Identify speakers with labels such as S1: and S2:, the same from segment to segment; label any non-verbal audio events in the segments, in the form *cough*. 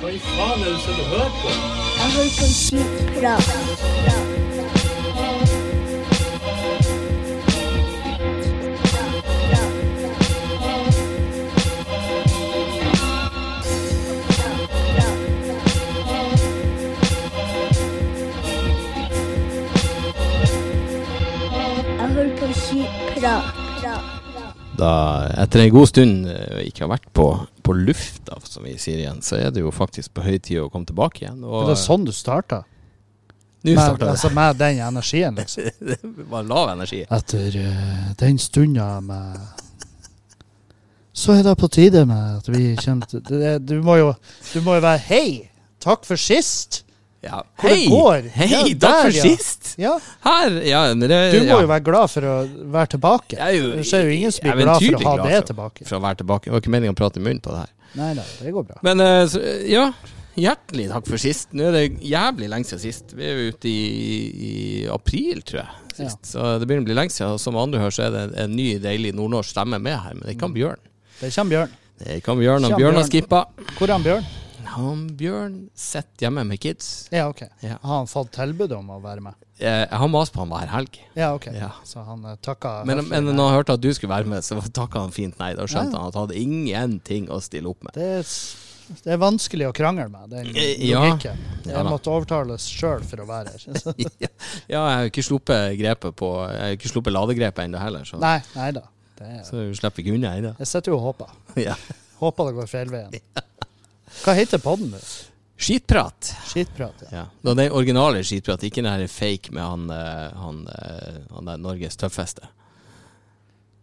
S1: Hva i faen er det du sitter og hører på?
S2: Jeg hører på skitprat. Jeg hører på skitprat.
S3: Da, etter en god stund eh, ikke har vært på, på lufta, som vi sier igjen, så er det jo faktisk på høy tid å komme tilbake igjen. Og
S4: Det er sånn du starta?
S3: nå
S4: Med, altså med den energien, *laughs* liksom?
S3: det. Var lav energi.
S4: Etter uh, den stunda med Så er det på tide med at vi kommer til du, du må jo være Hei! Takk for sist!
S3: Ja.
S4: Hvor det
S3: Hei!
S4: går.
S3: Hei,
S4: Ja,
S3: takk
S4: der,
S3: for
S4: ja.
S3: sist!
S4: Ja,
S3: Her, ja, det,
S4: du må jo være glad for å være tilbake.
S3: Jeg er jo
S4: Det er jo ingen som blir glad for å ha det
S3: for-
S4: tilbake.
S3: For å være tilbake. Det var ikke meningen å prate i munnen på det her.
S4: Nei, nei, det går bra.
S3: Men uh, så, ja, hjertelig takk for sist. Nå er det jævlig lenge siden sist. Vi er jo ute i, i april, tror jeg. Sist. Så det begynner å bli lenge siden. Og som andre hører, så er det en ny, deilig nordnorsk stemme med her. Men det kan Bjørn.
S4: Det kommer Bjørn.
S3: Det kan Bjørn. Han Bjørn har skippa.
S4: Hvor er han Bjørn?
S3: Han Bjørn sitter hjemme med kids.
S4: Ja, OK.
S3: Ja.
S4: Har han fått tilbud om å være med?
S3: Eh, Jeg har mast på han hver helg.
S4: Ja, OK.
S3: Ja.
S4: Så han uh, takka
S3: Men,
S4: høflig
S3: men når han hørte at du skulle være med, så takka han fint nei. Da skjønte
S4: Ja.
S3: han at han hadde ingenting å stille opp med.
S4: det, er, det er vanskelig å krangle med, den
S3: Eh, ja.
S4: logikken.
S3: Ja
S4: Jeg måtte overtales sjøl for å være her. *laughs*
S3: Ja, jeg har ikke sluppet grepet på Jeg har ikke sluppet ladegrepet ennå heller, så,
S4: Nei, nei da. Det er,
S3: så du slipper ikke unna ennå.
S4: jeg sitter jo og håper. *laughs*
S3: Ja.
S4: Håper det går feil veien. Hva heter podden du?
S3: Skitprat.
S4: Skitprat, ja.
S3: Ja. Er den originale skitprat, ikke den her fake med han, eh, han, eh, han der Norges tøffeste.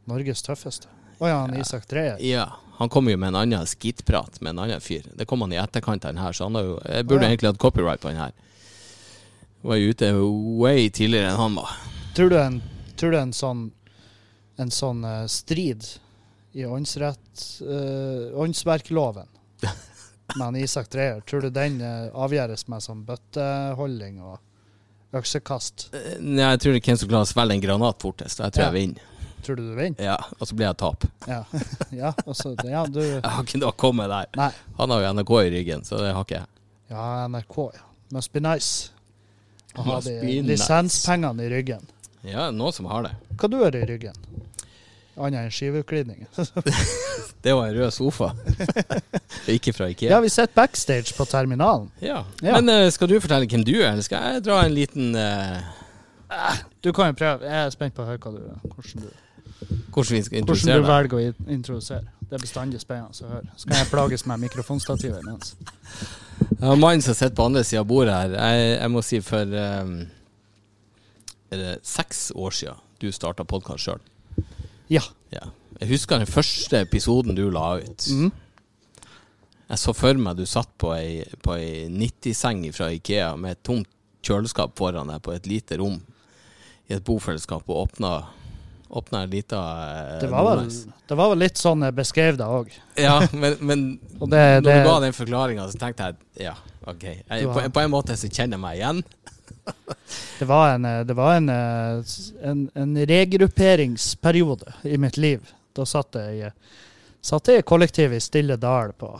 S4: Norges tøffeste. Å ja, han Isak Dreyer.
S3: Ja, Han kom jo med en annen skitprat med en annen fyr. Det kom han i etterkant av den her, så han har jo Jeg burde
S4: oh, ja.
S3: egentlig hatt copyright på den her. Var jo ute way tidligere enn han var.
S4: Tror du en, tror du en sånn en sånn eh, strid i åndsrett uh, åndsverkloven *laughs* med Isak Dreyer, tror du den eh, avgjøres med sånn bøtteholding og øksekast?
S3: Eh, Nei, jeg tror det er hvem som klarer å svelge en granat fortest. Jeg tror
S4: Ja.
S3: jeg vinner.
S4: Tror du du vinner?
S3: Ja, Og så blir jeg tap.
S4: Ja. *laughs* ja, også, ja, du *laughs*
S3: Jeg har ikke noe å komme der.
S4: Nei.
S3: Han har jo NRK i ryggen, så det har ikke jeg.
S4: Ja, NRK, ja. Must be nice. Å ha de
S3: be nice.
S4: lisenspengene i ryggen.
S3: Ja, noen som har det.
S4: Hva du har i ryggen? Annet enn skiveutglidninger. *laughs*
S3: Det var en rød sofa. ikke fra Ikea.
S4: Ja, vi sitter backstage på terminalen.
S3: Ja.
S4: Ja.
S3: Men uh, skal du fortelle hvem du er, eller skal jeg dra en liten uh...
S4: Du kan jo prøve. Jeg er spent på å høre hva du, hvordan, du,
S3: Hvordan vi skal
S4: hvordan du
S3: deg?
S4: velger å introdusere. Det er bestandig spennende å høre. Så kan jeg plages med mikrofonstativet imens.
S3: Jeg har mannen som sitter på andre sida av bordet her. Jeg, jeg må si for um, Er det seks år siden du starta podkast sjøl?
S4: Ja.
S3: Ja. Jeg husker den første episoden du la ut.
S4: Mm.
S3: Jeg så for meg du satt på ei, på ei 90-seng fra Ikea med et tomt kjøleskap foran deg på et lite rom i et bofellesskap og åpna Åpna en lita eh,
S4: Det var, vel, det var vel litt sånn jeg beskrev det òg.
S3: Ja, men, men *laughs*
S4: det,
S3: når
S4: det,
S3: du ga den forklaringa, så tenkte jeg ja, OK. Jeg, på, på en måte så kjenner jeg meg igjen. *laughs*
S4: det var, en, eh, det var en, eh, en, en regrupperingsperiode i mitt liv. Da satt jeg, satt jeg i kollektiv i Stille Dal på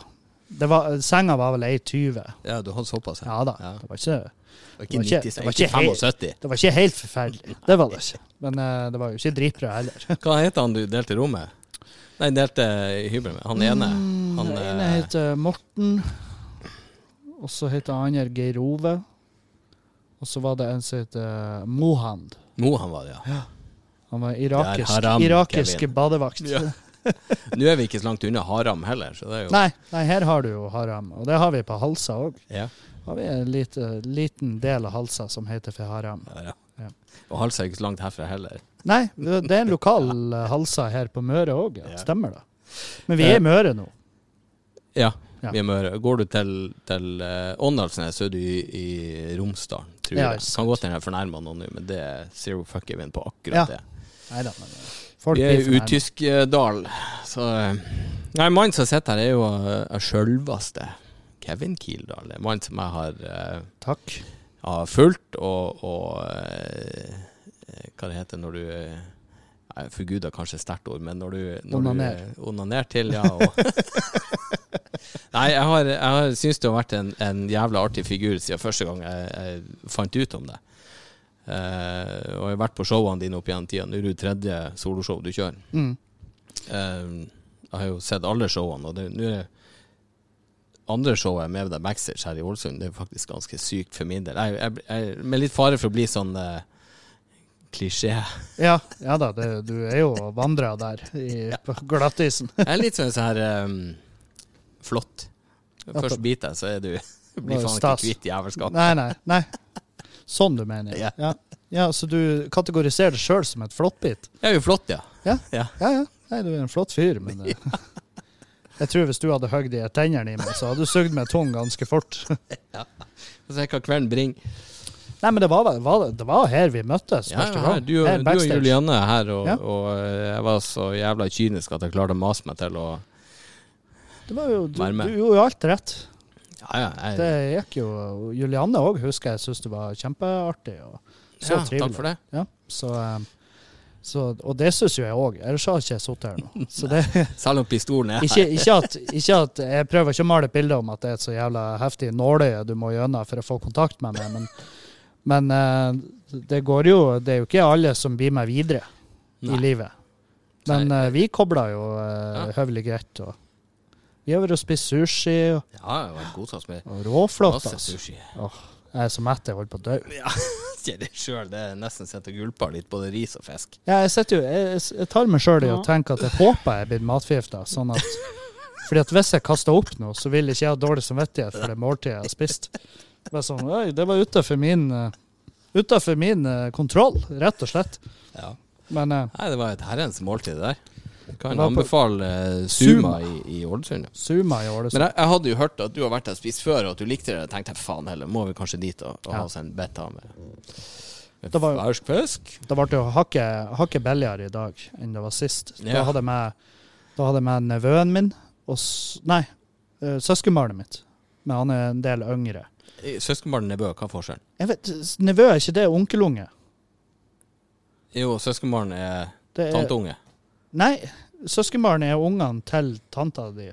S4: det var, Senga var vel ei 20.
S3: Ja, du hadde såpass.
S4: Ja da.
S3: Ja.
S4: Det var ikke
S3: Det var ikke
S4: ikke-
S3: 90,
S4: det var
S3: ikke
S4: ikke helt-
S3: 75.
S4: Det var ikke helt forferdelig. *laughs* Det var det ikke. Men uh, det var jo ikke dritbra heller. *laughs*
S3: Hva heter han du delte rom med? Nei, delte hybel med. Han ene. Han,
S4: Den ene heter Morten. Og så heter han andre Geir Ove. Og så var det en som heter Mohand.
S3: Mohan var det, ja.
S4: Han var irakisk,
S3: haram,
S4: irakisk badevakt.
S3: Ja. *laughs* Nå er vi ikke så langt unna Haram heller, så det er jo
S4: Nei, nei, her har du jo haram. Og det har vi på Halsa òg.
S3: Ja.
S4: Har vi en lite, liten del av Halsa som heter for haram.
S3: Ja, ja.
S4: Ja.
S3: Og halsa er ikke så langt herfra heller.
S4: Nei, det er en lokal eh, Halsa her på Møre òg, ja.
S3: Ja.
S4: Stemmer det. Men vi er i Møre nå.
S3: Ja,
S4: Ja.
S3: Møre. Går du til, til uh, Åndalsnes, så er du i, i Romsdalen, tror
S4: Ja,
S3: jeg.
S4: sant.
S3: Kan godt hende jeg fornærmer noen nå, men det er zero fuck even på akkurat det.
S4: Neida, men eh, folk
S3: Vi er i. Utyskdal, så eh, Nei, mannen som sitter her, er jo uh, sjølveste Kevin Kildahl. Mann som jeg har uh,
S4: Takk.
S3: har fulgt og, og uh, Hva det heter når du eh, Forguda kanskje sterkt ord, men når du når
S4: Onaner.
S3: Du, onaner til, ja. Og *laughs* *laughs* Nei, jeg har, jeg har syns det har vært en, en jævla artig figur siden første gang jeg, jeg fant ut om det. Uh, og jeg har vært på showene dine opp gjennom tida. Nå er det tredje soloshow du kjører.
S4: Mm.
S3: Uh, jeg har jo sett alle showene, og nå er det andre showet med deg backstage her i Ålesund. Det er faktisk ganske sykt for min del. Jeg, jeg, jeg, med litt fare for å bli sånn uh, klisjé.
S4: Ja, ja da, det, du er jo vandra der i, på glattisen.
S3: Jeg er litt sånn sånn her um, flott. Først biter jeg, så er du blir faen ikke kvitt jævelskapet.
S4: Nei, nei. nei. *laughs* Sånn du mener.
S3: Ja.
S4: Ja. ja, Så du kategoriserer deg sjøl som et flåttbit?
S3: Jeg er jo flott, ja.
S4: Ja.
S3: Ja.
S4: Ja, ja. Nei, du er en flott fyr, men *laughs* ja. Jeg tror hvis du hadde høgd de tennene i meg, så hadde du sugd meg tung ganske fort. *laughs*
S3: Få se hva kvelden bringer.
S4: Nei, men det var, var, det var her vi møttes
S3: Ja,
S4: første
S3: ja,
S4: gang.
S3: du, og-
S4: Her
S3: du og. Julianne er her, og,
S4: Ja.
S3: og eh, jeg var så jævla kynisk at jeg klarte å mase meg til å
S4: Det var jo, du, du gjorde jo alt rett.
S3: Ja, ja. Jeg,
S4: Det gikk jo Julianne òg husker jeg syntes det var kjempeartig. Og så
S3: ja
S4: trivelig.
S3: takk for det.
S4: Ja, så, eh, så, og det syns jo jeg òg. Ellers har jeg ikke sittet her nå. *laughs* Så det,
S3: Selv om pistolen er
S4: ikke, ikke, at, *laughs* ikke at Jeg prøver ikke å male et bilde om at det er et så jævla heftig nåløye du må gjennom for å få kontakt med meg, men, men eh, det går jo Det er jo ikke alle som blir med videre i livet. Men
S3: Nei.
S4: eh, vi kobler jo
S3: Ja.
S4: høvelig greit. Og vi har vært og spist sushi, og,
S3: Ja, jeg var vært godtatt med
S4: og råflott.
S3: masse
S4: Altså.
S3: sushi.
S4: Åh, jeg er så mett jeg holder på å dø.
S3: Ja, *laughs* sier det sjøl. Det er nesten sett og gulpa litt, både ris og fisk.
S4: Ja, jeg, jo, jeg, jeg tar meg sjøl i å tenke at jeg håper jeg er blitt matforgifta. Sånn at, fordi at hvis jeg kaster opp nå, så vil ikke jeg ha dårlig samvittighet for det måltidet jeg har spist. Bare sånn, Oi, det var utenfor min, uh, utenfor min eh, kontroll, rett og slett.
S3: Ja.
S4: Men eh,
S3: Nei, det var et herrens måltid, det der. Kan anbefale eh,
S4: Suma.
S3: Suma i, i Ålesund.
S4: Suma i Ålesund.
S3: Men jeg, jeg hadde jo hørt at du har vært der og spist før, og at du likte det. Jeg tenkte faen heller, må vi kanskje dit og, og
S4: Ja.
S3: ha oss en bett av med, med
S4: var-
S3: fersk fisk?
S4: Det ble jo hakket hakke billigere i dag enn det var sist.
S3: Ja.
S4: da hadde jeg med nevøen min og Nei, uh, søskenbarnet mitt. Men han er en del yngre.
S3: Søskenbarn og nevø, hva er forskjellen?
S4: Jeg vet, Nevø, er ikke det onkelunge?
S3: Jo, søskenbarn er
S4: er-
S3: tanteunge.
S4: Nei, søskenbarnet er ungene til tanta di.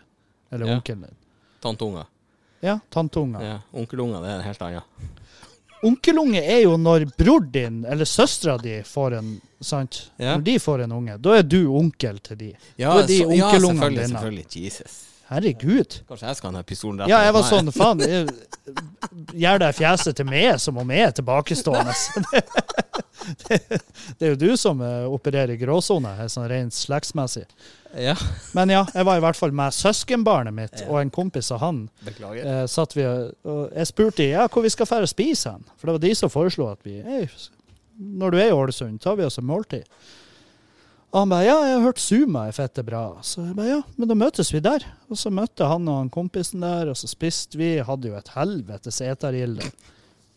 S4: Eller
S3: Ja.
S4: onkelen din.
S3: Tanteunger.
S4: Ja, tanteunger.
S3: Ja, Onkelunger, det er en helt annen.
S4: Onkelunge er jo når bror din eller søstera di får en Sant?
S3: Ja.
S4: Når de får en unge, da er du onkel til de.
S3: Ja,
S4: Da er de
S3: så, ja
S4: onkelungene
S3: selvfølgelig.
S4: dine.
S3: selvfølgelig. Jesus.
S4: Herregud.
S3: Kanskje jeg skal ha den pistolen rett
S4: Ja, jeg var sånn. Faen, gjør deg fjeset til meg som om jeg er tilbakestående. *laughs* Det, det, det er jo du som eh, opererer i gråsone, her, sånn rent slektsmessig.
S3: Ja,
S4: Men ja, jeg var i hvert fall med søskenbarnet mitt
S3: Ja.
S4: og en kompis av han.
S3: beklager.
S4: Eh, satt vi, og- jeg spurte ja, hvor vi skal fære og spise hen. For det var de som foreslo at vi Når du er i Ålesund, tar vi oss en måltid. Og han bare ja, jeg har hørt Suma er fette bra. Så jeg bare ja, men da møtes vi der. Og så møtte han og han kompisen der, og så spiste vi. Hadde jo et helvetes etergilde.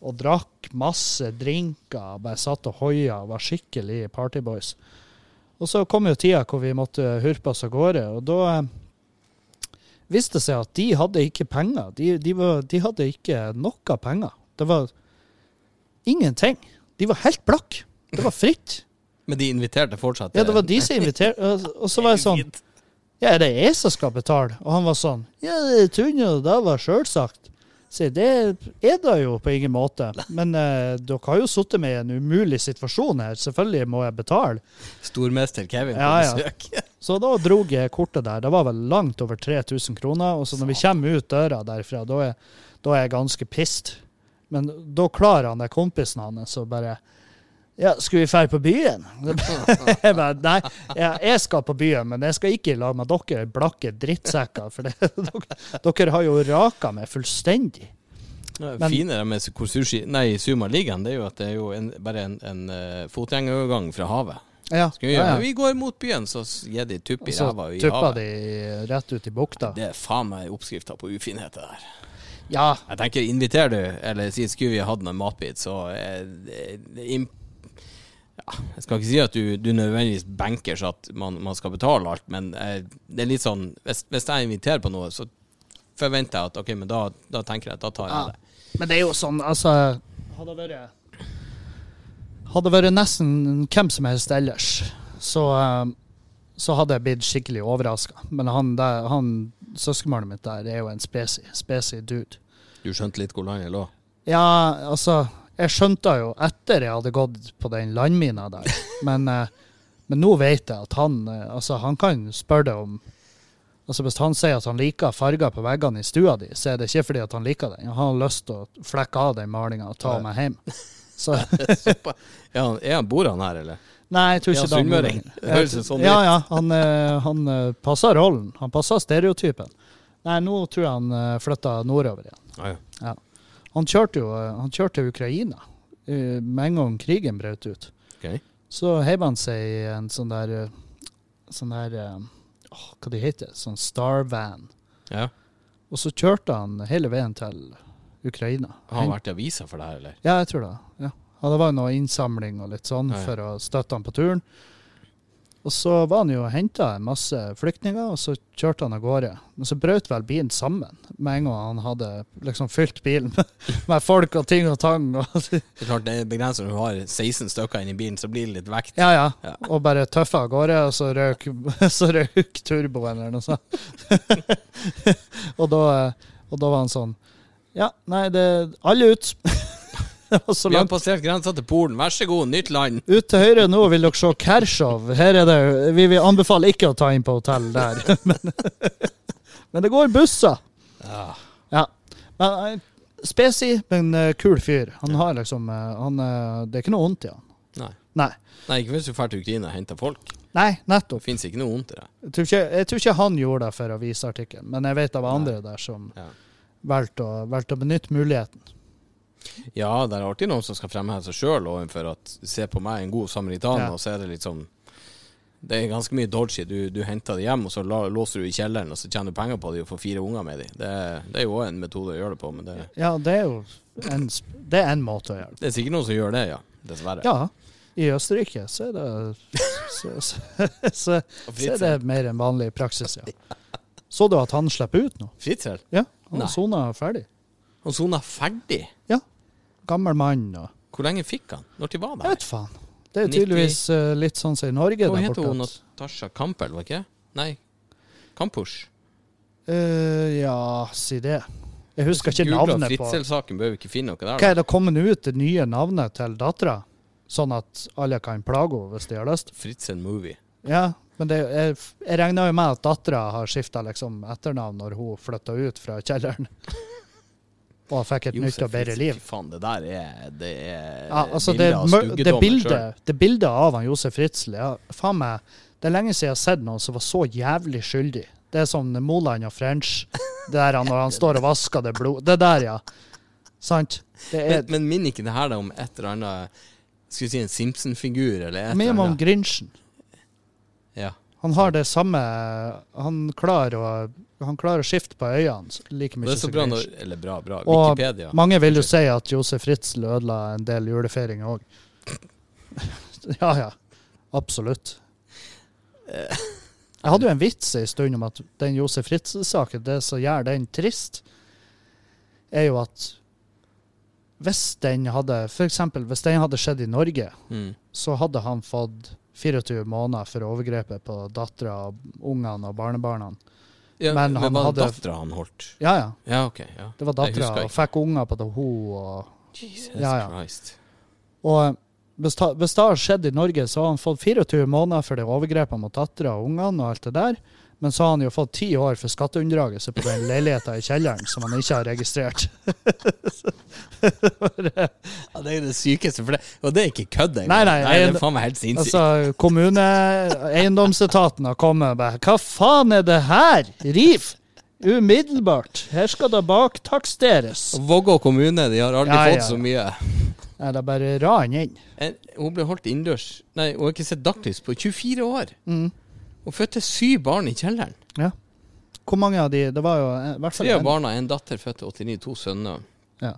S4: Og drakk masse drinker. Bare satt og hoia og var skikkelig partyboys. Og så kom jo tida hvor vi måtte hurpe oss av gårde, og da eh, viste det seg at de hadde ikke penger. De, de, var, de hadde ikke noe penger. Det var ingenting. De var helt blakke. Det var fritt.
S3: Men de inviterte fortsatt
S4: Ja, det var de som inviterte. Og, så var jeg sånn Ja, er det jeg som skal betale? Og han var sånn Ja, det trodde jeg det var sjølsagt. Så det er det jo på ingen måte. Men eh, dere har jo sittet med en umulig situasjon her. Selvfølgelig må jeg betale.
S3: Stormester Kevin på
S4: Ja, ja.
S3: besøk. *laughs*
S4: Så da dro jeg kortet der. Det var vel langt over 3000 kroner. Og så når vi kommer ut døra derfra, da er, da er jeg ganske pissed. Men da klarer han det kompisen hans å bare Ja, skal vi dra på byen? *laughs* jeg bare, nei, ja, jeg skal på byen, men jeg skal ikke i lag med dere blakke drittsekker. For det, *laughs* dere, dere har jo raka meg fullstendig.
S3: Det
S4: Men-
S3: fine med sushi, nei, Suma ligger hen, det er jo at det er jo en, bare en, en uh, fotgjengerovergang fra havet.
S4: Ja,
S3: vi,
S4: ja, ja.
S3: Vi går mot byen, så gir de tupp i ræva i havet.
S4: Så tupper de rett ut i bukta.
S3: Det er faen meg oppskrifta på ufinheter der.
S4: Ja,
S3: Jeg tenker, inviterer du, eller sier skulle vi hatt en matbit, så er det, det imp ja, Jeg skal ikke si at du, du nødvendigvis banker så at man, man skal betale alt, men eh, det er litt sånn hvis, hvis jeg inviterer på noe, så forventer jeg at ok, men da, da tenker jeg at da tar jeg
S4: Ja.
S3: det.
S4: Men det er jo sånn, altså Hadde det vært Hadde vært nesten hvem som helst ellers, så, eh, så hadde jeg blitt skikkelig overraska. Men han, der, han søskenbarnet mitt der er jo en spesi, spesi dude.
S3: Du skjønte litt hvor landet lå?
S4: Ja, altså Jeg skjønte jo etter jeg hadde gått på den landmina der, men, eh, men nå vet jeg at han eh, Altså, han kan spørre deg om Altså Hvis han sier at han liker farger på veggene i stua di, så er det ikke fordi at han liker den. Han har lyst til å flekke av den malinga og ta
S3: Ja.
S4: meg hjem. *laughs* Så
S3: Ja, er han, bor han her, eller?
S4: Nei, jeg tror
S3: Ja,
S4: ikke det er
S3: sunnmøring.
S4: noe-
S3: Det høres sånn
S4: Ja,
S3: ut.
S4: ja. Han, eh, han passer rollen. Han passer stereotypen. Nei, nå tror jeg han flytter flytta nordover igjen.
S3: Ah, ja.
S4: Han kjørte jo eh, han kjørte til Ukraina eh, med en gang krigen brøt ut.
S3: Okay.
S4: Så heiv han seg i en sånn der eh, Sånn der eh, Hva det heter Sånn Starvan.
S3: ja.
S4: Og så kjørte han hele veien til Ukraina.
S3: Har han vært i avisa for det her, eller?
S4: Ja, jeg tror det. Ja. Ja, det var noe innsamling og litt sånn for å støtte han på turen. Og så var han jo og henta en masse flyktninger, og så kjørte han av gårde. Men så brøt vel bilen sammen med en gang han hadde liksom fylt bilen med, *laughs* med folk og ting og tang. Og, *laughs*
S3: Det er klart det er begrenset når du har 16 stykker inni bilen, så blir det litt vekt.
S4: ja, ja.
S3: Ja.
S4: Og bare tøffa av gårde, og så røk, *laughs* så røk turboen eller noe sånt. og, da, og da var han sånn Ja, nei, det Alle ut! *laughs* det
S3: Vi har passert grensa til Polen, vær så god, nytt land!
S4: Ut til høyre nå vil dere se Kershaw. Her er det, vi vil anbefale ikke å ta inn på hotell der. *laughs* men, *laughs* men det går busser.
S3: Ja.
S4: Ja. Men eh, Spesi, men eh, kul fyr. Han har liksom eh, han, Det er ikke noe vondt i han.
S3: Nei.
S4: Nei.
S3: Nei, ikke hvis du drar til Ukraina og henter folk.
S4: Nei,
S3: Det
S4: nettopp.
S3: fins ikke noe vondt i det.
S4: Jeg tror, ikke, jeg tror ikke han gjorde det for å vise artikkelen, men jeg vet av andre der som
S3: Ja.
S4: valgte å, valgt å benytte muligheten.
S3: Ja, det er alltid noen som skal fremheve seg sjøl overfor at se på meg, en god samaritan,
S4: Ja.
S3: og så er det litt sånn Det er ganske mye dodgy. Du, du henter det hjem, og så la, låser du i kjelleren, og så tjener du penger på det og får fire unger med dem. Det, det er jo òg en metode å gjøre det på, men det,
S4: Ja, det er jo en, det er en måte å gjøre det
S3: det er sikkert noen som gjør det, ja. Dessverre.
S4: Ja. I Østerrike så er det så, så, *laughs* så, så er det mer enn vanlig praksis, ja. Så du at han slipper ut nå?
S3: Fritzel,
S4: Ja, han sona ferdig.
S3: han sona ferdig.
S4: Gammel mann og
S3: Hvor lenge fikk han? Når de var
S4: Jeg vet faen. Det er jo
S3: 90
S4: tydeligvis eh, litt sånn som i Norge
S3: Hva heter hun? Natasha Campbell, var ikke? Nei, Kampusch?
S4: Uh, ja, si det. Jeg husker ikke navnet på
S3: Fritzel-saken, bør vi ikke finne noe der?
S4: Hva er det kommet ut det nye navnet til dattera? Sånn at alle kan plage henne hvis de har lyst?
S3: Fritzel Movie.
S4: Ja, men det, jeg, jeg regner jo med at dattera har skifta liksom etternavn når hun flytta ut fra kjelleren. *laughs* Og fikk et nytt og bedre liv.
S3: Faen, det der er Det er
S4: Ja, altså
S3: bilder av stuggedommen
S4: bildet, det bildet av han Josef Fritzl ja, Faen meg, det er lenge siden jeg har sett noen som var så jævlig skyldig. Det er som Moland og French. Det der han, når han står og vasker det blod Det der, ja. Sant? Er
S3: Men, men minner ikke det her da om et eller annet Skal vi si en Simpson-figur, eller et eller annet?
S4: Grinchen.
S3: Ja.
S4: Han har det samme Han klarer å, han klarer å skifte på øynene like mye som Grinch.
S3: Eller bra, bra.
S4: Og
S3: Wikipedia.
S4: Mange vil jo si at Josef Ritzel ødela en del julefeiringer òg. *laughs* ja, ja. Absolutt. Jeg hadde jo en vits en stund om at den Josef Ritzel-saken, det som gjør den trist, er jo at hvis den hadde For eksempel, hvis den hadde skjedd i Norge,
S3: Mm.
S4: så hadde han fått 24 måneder for overgrepet på dattera, ungene og barnebarna.
S3: Ja,
S4: Men
S3: men
S4: han
S3: var det
S4: hadde-
S3: dattera han holdt?
S4: Ja, ja.
S3: Ja, okay, ja.
S4: Det var dattera, og fikk unger på det hun og
S3: Jesus
S4: Ja, ja.
S3: Christ.
S4: Og det, hvis det har skjedd i Norge, så har han fått 24 måneder for det overgrepet mot dattera og ungene og alt det der. Men så har han jo fått ti år for skatteunndragelse på den leiligheta i kjelleren som han ikke har registrert. *laughs*
S3: Ja, det er det sykeste, det, og det er ikke kødd engang.
S4: Nei, nei,
S3: det
S4: jeg-
S3: er faen meg helt sinnssykt.
S4: Altså, kommune, eiendomsetaten har kommet og bare Hva faen er det her? Riv! Umiddelbart. Her skal det baktaksteres.
S3: Vågå kommune, de har aldri
S4: Ja,
S3: fått
S4: ja,
S3: så mye.
S4: Nei, det er bare ran inn.
S3: En, hun ble holdt innendørs Nei, hun har ikke sett dagslys på 24 år.
S4: Mm.
S3: Hun fødte syv barn i kjelleren. Ja.
S4: Hvor mange av de Det var jo eh, i hvert fall
S3: Tre av barna, en datter fødte 89, to sønner.
S4: Ja.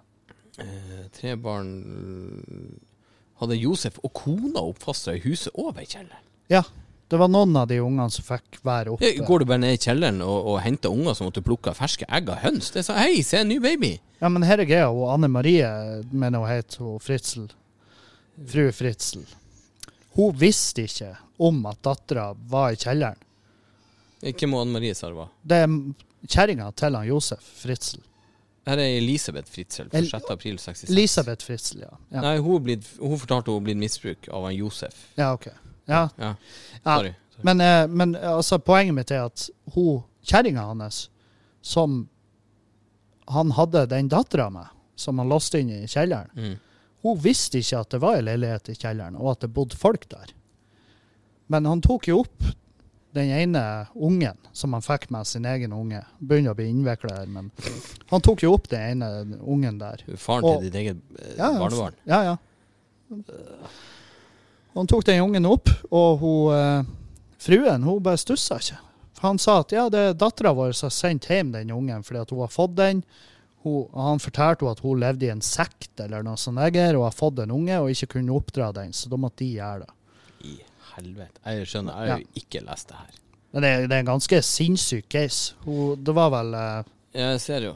S3: Eh, tre barn hadde Josef og kona oppfostra i huset over i kjelleren.
S4: Ja. Det var noen av de ungene som fikk være oppe.
S3: Ja, Går du bare ned i kjelleren og, og henter unger som måtte plukke ferske egg av høns? Det sånn Hei, se en ny baby!
S4: Ja, men her er greia. Og Anne Marie, mener hun het hun Fritzel. Fru Fritzel. Hun visste ikke om at dattera var i kjelleren.
S3: Ikke Anne Marie sa det
S4: er kjerringa til han Josef Fritzel.
S3: Her er Elisabeth Fritzel fra
S4: El-
S3: 6. april 66.
S4: Elisabeth Fritzel, ja. Ja,
S3: Nei, hun, blitt, hun fortalte hun blitt misbruk av han Josef.
S4: ja ok. Ja,
S3: Ja,
S4: Ja,
S3: sorry. sorry.
S4: Men, eh, men eh, altså, poenget mitt er at hun, kjerringa hans, som han hadde den dattera med, som han låste inn i kjelleren,
S3: Mm.
S4: hun visste ikke at det var en leilighet i kjelleren, og at det bodde folk der. Men han tok jo opp den ene ungen som han fikk med sin egen unge. Begynner å bli innvikla her, men han tok jo opp den ene ungen der.
S3: Faren
S4: Og-
S3: til ditt eget eh,
S4: Ja, ja,
S3: barnebarn.
S4: Ja, ja. Han tok den ungen opp, og hun, eh, fruen hun bare stussa ikke. Han sa at ja, det er dattera vår som har sendt hjem den ungen fordi at hun har fått den. Hun, han fortalte henne at hun levde i en sekt eller noe sånt og har fått en unge og ikke kunne oppdra den, så da måtte de gjøre det.
S3: Helvete. Jeg skjønner, jeg har jo ikke lest det her.
S4: Men det, er- det er en ganske sinnssyk case. Hun, det var vel eh,
S3: Jeg ser jo.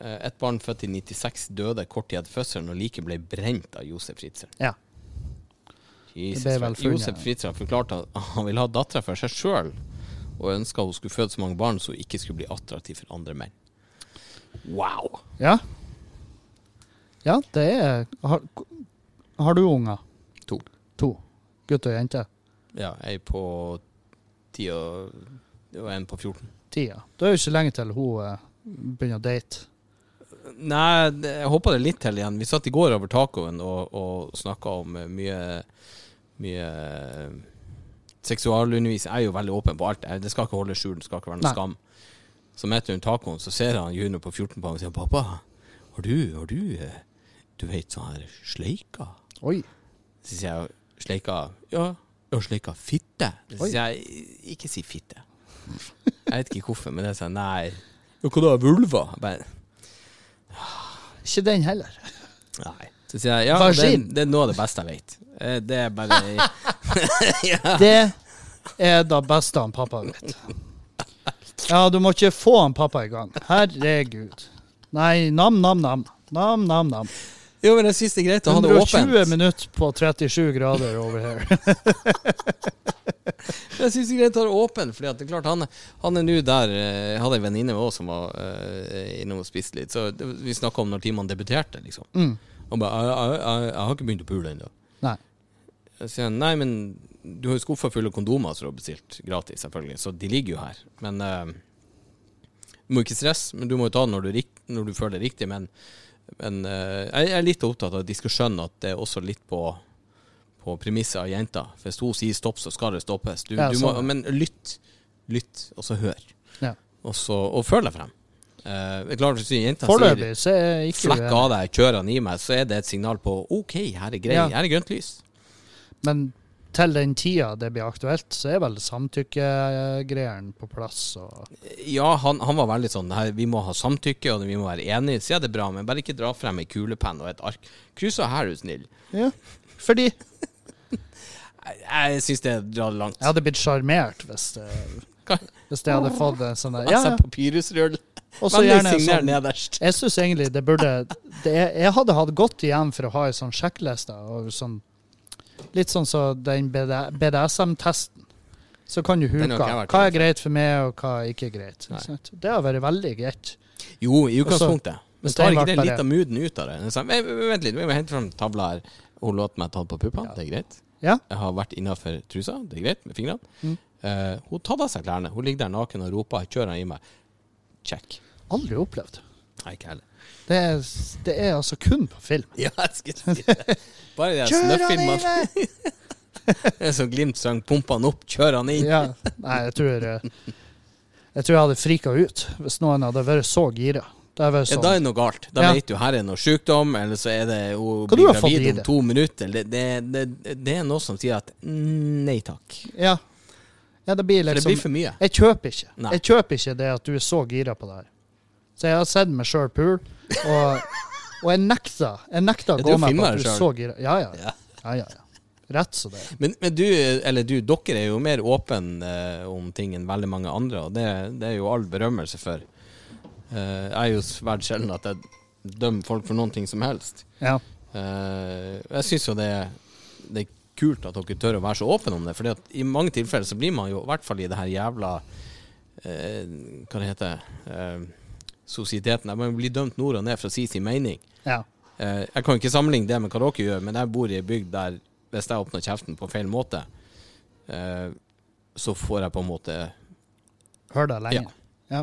S3: Eh, Et barn født i 96 døde kort tid etter fødselen og like ble brent av Josef Fritzel.
S4: Ja.
S3: Jesus. Josef Fritzel forklarte at han ville ha dattera for seg sjøl, og ønska hun skulle føde så mange barn så hun ikke skulle bli attraktiv for andre menn. Wow!
S4: Ja. Ja, det er Har, har du unger?
S3: To.
S4: To. Gutt og jente?
S3: Ja, ei på ti og og en på 14.
S4: Tida. Det er jo ikke lenge til hun eh, begynner å date.
S3: Nei, jeg håpa det litt til igjen. Vi satt i går over tacoen og, og snakka om eh, mye Mye eh, seksualundervisning. Jeg er jo veldig åpen på alt. Det skal ikke holde skjul, det skal ikke være noe
S4: Nei.
S3: skam. Så midt hun tacoen, så ser han junior på 14 på ham og sier 'Pappa, har du, har du Du vet sånn her sleika?'
S4: Oi.
S3: Så sier jeg 'Sleika?' Ja. Ja, sleika fitte. Jeg 'Ikke si fitte'. Jeg vet ikke hvorfor, men det er sånn Nei. Ja, hva da? Vulva? Bare
S4: Ikke den heller.
S3: Nei. Så sier jeg ja,
S4: Vagin.
S3: det, det er noe av det beste jeg vet. Eh, Det er bare *laughs* ja.
S4: Det er det beste han pappa vet. Ja, du må ikke få han pappa i gang. Herregud. Nei, nam-nam-nam. Nam-nam-nam.
S3: Jo, men jeg syns det er greit å ha det
S4: 120 minutter på 37 grader over her. *laughs* *laughs*
S3: Jeg synes det er greit å ha det åpent, for det er klart han, han er nå der eh, Jeg hadde en venninne med oss som var uh, innom og spiste litt, så vi snakka om når timene debuterte, liksom.
S4: Mm.
S3: Og bare jeg, jeg, jeg, 'Jeg har ikke begynt å pule ennå'.
S4: Nei.
S3: Jeg sier nei, men du har jo skuffa fulle av kondomer som du har bestilt gratis, selvfølgelig, så de ligger jo her. Men uh, du må ikke stresse, men du må jo ta det når du, når du føler det riktig. Men, men eh, jeg er litt opptatt av at de skal skjønne at det er også litt på, på premisset av jenta. Hvis hun sier stopp, så skal det stoppes. Du,
S4: Ja,
S3: du må,
S4: sånn.
S3: men lytt, lytt, og så hør.
S4: Ja.
S3: Og, så, og føl deg frem. Uh,
S4: Foreløpig så er ikke
S3: 'flekk av deg, kjør han i meg', så er det et signal på 'OK, her er grei,
S4: Ja.
S3: her er grønt lys'.
S4: Men til den tida det blir aktuelt, så er vel samtykkegreiene på plass. Og
S3: Ja, han, han var veldig sånn her, Vi må ha samtykke, og vi må være enige. Så er det er bra, men bare ikke dra frem ei kulepenn og et ark. Kryssa her, er du snill.
S4: ja, fordi
S3: Jeg, syns det drar langt.
S4: jeg hadde blitt sjarmert hvis, hvis jeg hadde fått en sånn der. Ja,
S3: Ja,
S4: og så gjerne sånn
S3: nederst.
S4: Jeg syns egentlig det burde det Jeg hadde hatt godt igjen for å ha ei sånn sjekkliste. Og sånn, litt sånn som den BDSM-testen. Så kan du huke
S3: ikke jeg
S4: hva er greit for meg, og hva er ikke greit.
S3: Nei.
S4: Det har vært veldig greit.
S3: Jo, i utgangspunktet. Men tar ikke det litt av mooden ut av det? Sånn, vent, vent litt, vi må hente frem tavla her. Hun låter meg ta på puppene,
S4: Ja.
S3: det er greit.
S4: Ja.
S3: Jeg har vært innafor trusa, det er greit, med fingrene.
S4: Mm.
S3: Uh, hun tatt av seg klærne. Hun ligger der naken og roper 'kjør han i meg'. Check.
S4: Aldri opplevd.
S3: Nei, ikke heller.
S4: Det er, det er altså kun på film.
S3: Ja, jeg skulle si det. Bare de
S4: Kjør han
S3: snøfilmene. *laughs*
S4: meg!
S3: Det er så Glimt sang 'Pump han opp, kjør han inn'.
S4: Ja. Nei, jeg tror eh, Jeg tror jeg hadde frika ut hvis noen hadde vært så gira. Da hadde vært
S3: Ja,
S4: sånn.
S3: da er det noe galt. Da
S4: Ja.
S3: vet du her er noe sykdom, eller så er det hun
S4: Hva du
S3: blir
S4: har fått i
S3: gravid om
S4: det?
S3: to minutter. Det, det, det, det er noe som sier at mm, nei takk.
S4: Ja. ja, det blir
S3: For det
S4: liksom
S3: blir for mye.
S4: Jeg kjøper ikke.
S3: Nei.
S4: Jeg kjøper ikke det at du er så gira på det her. Så jeg har sett meg sjøl pul, og, og jeg nekta Jeg
S3: nekta
S4: å gå med på at du så gira. Ja, ja.
S3: Ja.
S4: ja, ja. Rett så det.
S3: Men, men du, eller du, dere er jo mer åpne eh, om ting enn veldig mange andre, og det, det er jo all berømmelse for. Eh, jeg er jo svært sjelden at jeg dømmer folk for noen ting som helst.
S4: Ja.
S3: Eh, jeg syns jo det, det er kult at dere tør å være så åpne om det, Fordi at i mange tilfeller så blir man jo, i hvert fall i det her jævla eh, Hva det heter eh, Sosieteten. Jeg bli dømt nord og ned for å si sin mening.
S4: Ja.
S3: Eh, jeg kan ikke sammenligne det med hva dere gjør, men jeg bor i ei bygd der hvis jeg åpner kjeften på feil måte, eh, så får jeg på en måte
S4: Hør deg lenge. Ja.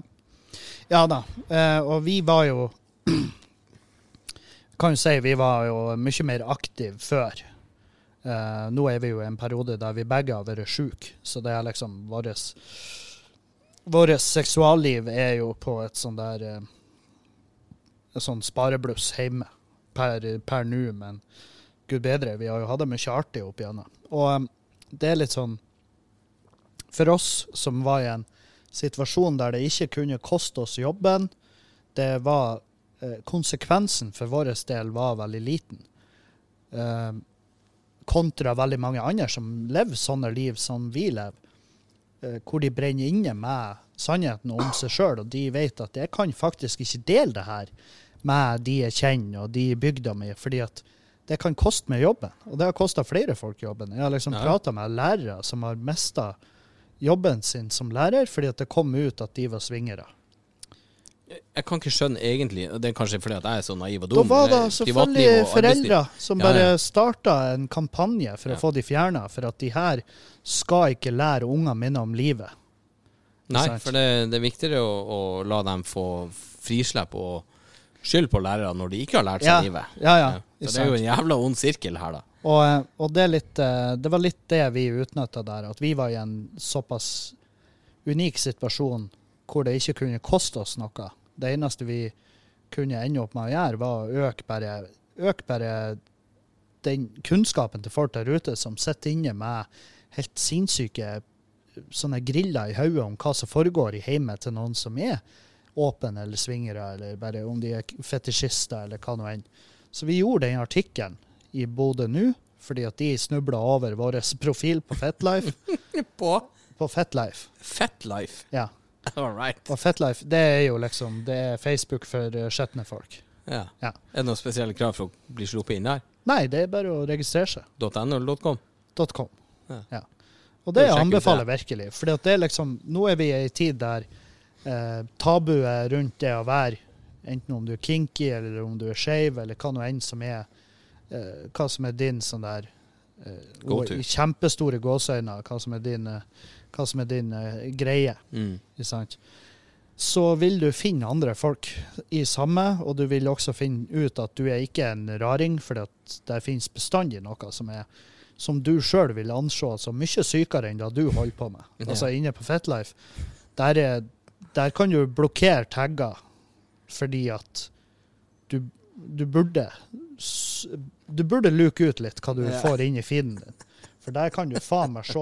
S4: ja da. Eh, og vi var jo *clears throat* Kan jo si vi var jo mye mer aktive før. Nå er vi jo i en periode der vi begge har vært sjuke, så det er liksom vårt Vårt seksualliv er jo på et sånn der eh, Et sånn sparebluss hjemme per, per nå, men gud bedre, vi har jo hatt det mye artig opp igjennom. Og eh, det er litt sånn For oss som var i en situasjon der det ikke kunne koste oss jobben, det var eh, Konsekvensen for vår del var veldig liten. Kontra veldig mange andre som lever sånne liv som vi lever. Eh, hvor de brenner inne med sannheten om seg sjøl, og de vet at jeg kan faktisk ikke dele det her med de jeg kjenner og de i bygda mi, fordi at det kan koste meg jobben. Og det har kosta flere folk jobben. Jeg har liksom
S3: Ja.
S4: prata med lærere som har mista jobben sin som lærer fordi at det kom ut at de var svingere.
S3: Jeg kan ikke skjønne egentlig, det er kanskje fordi at jeg er så naiv og
S4: Da
S3: dum.
S4: var det
S3: eh,
S4: selvfølgelig
S3: og arbeidsliv.
S4: foreldre som
S3: Ja,
S4: bare
S3: ja.
S4: starta en kampanje for
S3: Ja.
S4: å få de fjerna, for at de her skal ikke lære ungene mine om livet.
S3: Nei, for det, det er viktigere å, å la dem få frislipp og skyld på lærere når de ikke har lært seg
S4: Ja,
S3: livet.
S4: ja, ja.
S3: Så det er jo en jævla ond sirkel her, da.
S4: Og, eh, og det, litt, eh, det var litt det vi utnytta der, at vi var i en såpass unik situasjon hvor det ikke kunne koste oss noe. Det eneste vi kunne ende opp med å gjøre, var å øke bare, øke bare den kunnskapen til folk der ute som sitter inne med helt sinnssyke sånne griller i hodet om hva som foregår i heimet til noen som er åpen eller svingere, eller bare om de er fetisjister, eller hva nå enn. Så vi gjorde den artikkelen i Bodø nå, fordi at de snubla over vår *laughs* profil på Fetlife. *laughs*
S3: På
S4: På Fetlife,
S3: Fetlife.
S4: ja. *laughs*
S3: All right.
S4: Og Fetlife, det er jo liksom det er Facebook for uh, skjetne folk.
S3: Ja.
S4: Ja.
S3: Er det noen spesielle krav for å bli sluppet inn der?
S4: Nei, det er bare å registrere seg.
S3: .no eller .com?
S4: .com.
S3: Ja.
S4: Ja. Og det
S3: sjekke
S4: anbefaler jeg virkelig. For det er liksom, nå er vi i ei tid der eh, tabuet rundt det å være, enten om du er kinky eller om du er skeiv, eller hva nå enn som er eh, Hva som er din sånn der eh,
S3: Go
S4: og. I kjempestore gåseøyne, hva som er din, eh, hva som er din eh, greie.
S3: Mm.
S4: Ikke sant? Så vil du finne andre folk i samme, og du vil også finne ut at du er ikke en raring, for det finnes bestandig noe som er som du sjøl vil anse som mye sykere enn det du holder på med. Altså inne på Fetlife, der, er, der kan du blokkere tagger fordi at du, du burde Du burde luke ut litt hva du får inn i feeden din. For der kan du faen meg se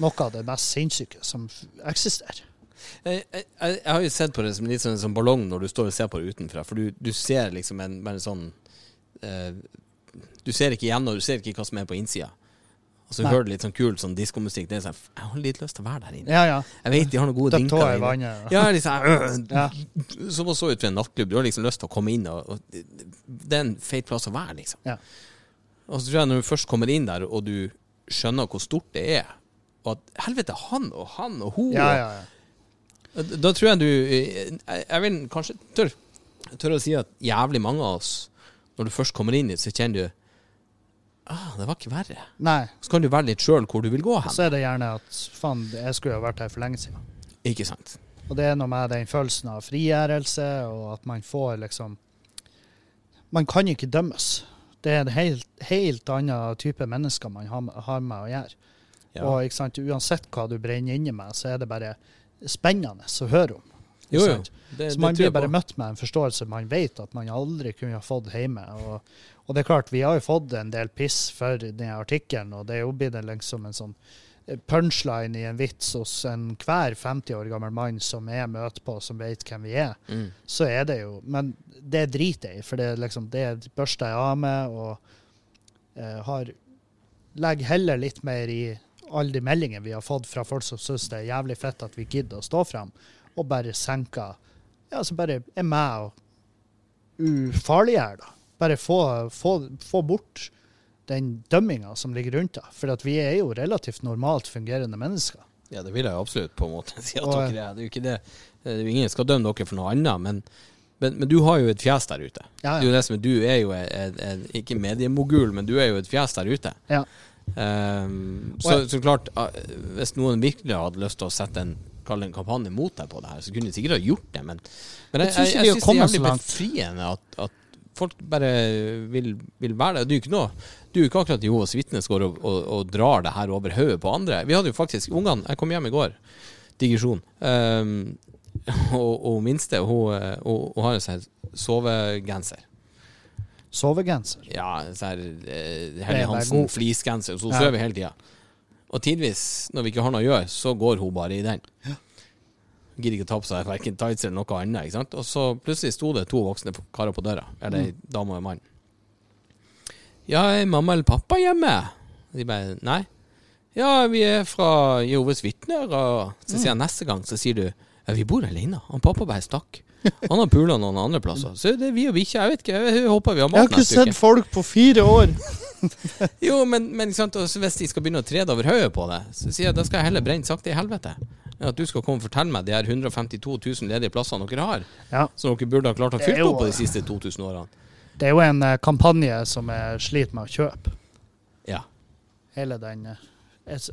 S4: noe av det mest sinnssyke som eksisterer.
S3: Jeg, jeg, jeg har jo sett på det som litt sånn som ballong når du står og ser på det utenfra, for du, du ser liksom en, en sånn eh, Du ser ikke igjennom, du ser ikke hva som er på innsida. Og så
S4: Nei.
S3: hører du litt sånn kul sånn diskomusikk. Det er sånn Jeg har litt lyst til å være der inne.
S4: Ja, ja.
S3: Jeg vet de har noen gode
S4: Døpt
S3: dinker
S4: tå i
S3: der inne.
S4: vannet.
S3: Ja, liksom
S4: Ja.
S3: Som å så ut ved en nattklubb. Du har liksom lyst til å komme inn, og, og det er en feit plass å være, liksom.
S4: Ja.
S3: Og så tror jeg når du først kommer inn der, og du skjønner hvor stort det er, og at helvete, han og han og hun
S4: Ja, ja, ja.
S3: Da tror jeg du Jeg, jeg vil kanskje tør, tør å si at jævlig mange av oss, når du først kommer inn dit, så kjenner du ah, det var ikke verre.
S4: Nei,
S3: Så kan du velge litt sjøl hvor du vil gå hen.
S4: så er det gjerne at faen, jeg skulle jo vært her for lenge siden.
S3: Ikke sant?
S4: Og det er noe med den følelsen av frigjørelse, og at man får liksom Man kan ikke dømmes. Det er en helt, helt annen type mennesker man har, med å gjøre.
S3: Ja.
S4: Og ikke sant, uansett hva du brenner inni med, så er det bare spennende å høre om.
S3: Jo, jo. Det,
S4: Så man blir bare møtt med en forståelse man vet at man aldri kunne ha fått hjemme. Og, og det er klart, vi har jo fått en del piss for denne artikkelen, og det er jo blitt liksom en sånn punchline i en vits hos enhver 50 år gammel mann som jeg møter på, som vet hvem vi er.
S3: Mm.
S4: Så er det jo Men det driter jeg i, for det, er liksom, det børster jeg av med, og eh, har legger heller litt mer i alle de meldingene vi har fått fra folk som syns det er jævlig fett at vi gidder å stå frem, og bare senker Ja, så bare er med og ufarliggjør, da. Bare få, få, få bort den dømminga som ligger rundt deg. For vi er jo relativt normalt fungerende mennesker.
S3: Ja, det vil jeg absolutt på en måte *laughs* si at
S4: Og-
S3: dere er. Det er jo ikke det. Det jo ingen skal dømme dere for noe annet, men, men, men du har jo et fjes der ute.
S4: Ja,
S3: er
S4: ja.
S3: det er, du er jo et, en, ikke mediemogul, men du er jo et fjes der ute.
S4: ja. Um,
S3: så, så klart, ah, hvis noen virkelig hadde lyst til å sette en, kalle en kampanje mot deg på det her, så kunne de sikkert ha gjort det, men, men
S4: Jeg
S3: jeg, jeg, jeg,
S4: vi
S3: synes det er jævlig befriende at, at folk bare vil, vil være der. Det er jo ikke noe Du er jo ikke akkurat Jehovas vitne som går og, og, og drar det her over hodet på andre. Vi hadde jo faktisk ungene Jeg kom hjem i går, digresjon, Um, *laughs* og, og minste, hun, eh, hun, hun har en sånn sovegenser.
S4: Sovegenser.
S3: Ja, sånn eh,
S4: er
S3: Helly
S4: bare
S3: Hansen
S4: god.
S3: fleecegenser. Så hun
S4: Ja.
S3: sover hele tida. Og tidvis, når vi ikke har noe å gjøre, så går hun bare i den. Gidder ikke å ta på seg verken tights eller noe annet. Ikke sant? Og så plutselig sto det to voksne karer på døra. Eller ei dame og en mann. Ja, er mamma eller pappa hjemme? De bare nei. Ja, vi er fra Jehovas vitner. Og så sier jeg neste gang, så sier du ja, vi bor alene. Han pappa bare stakk. Han har pula noen andre plasser. Så det er vi og bikkja. Jeg vet ikke, jeg håper vi har
S4: Jeg har ikke
S3: neste uke.
S4: sett folk på fire år. *laughs*
S3: Jo, men, men hvis de skal begynne å tre det over hodet på det, så sier jeg da skal jeg heller brenne sakte i helvete. At du skal komme og fortelle meg de her 152 000 ledige plassene dere har,
S4: Ja.
S3: som dere burde ha klart å fylle opp på de siste 2000 årene.
S4: Det er jo en eh, kampanje som jeg sliter med å kjøpe.
S3: Ja.
S4: Hele den eh,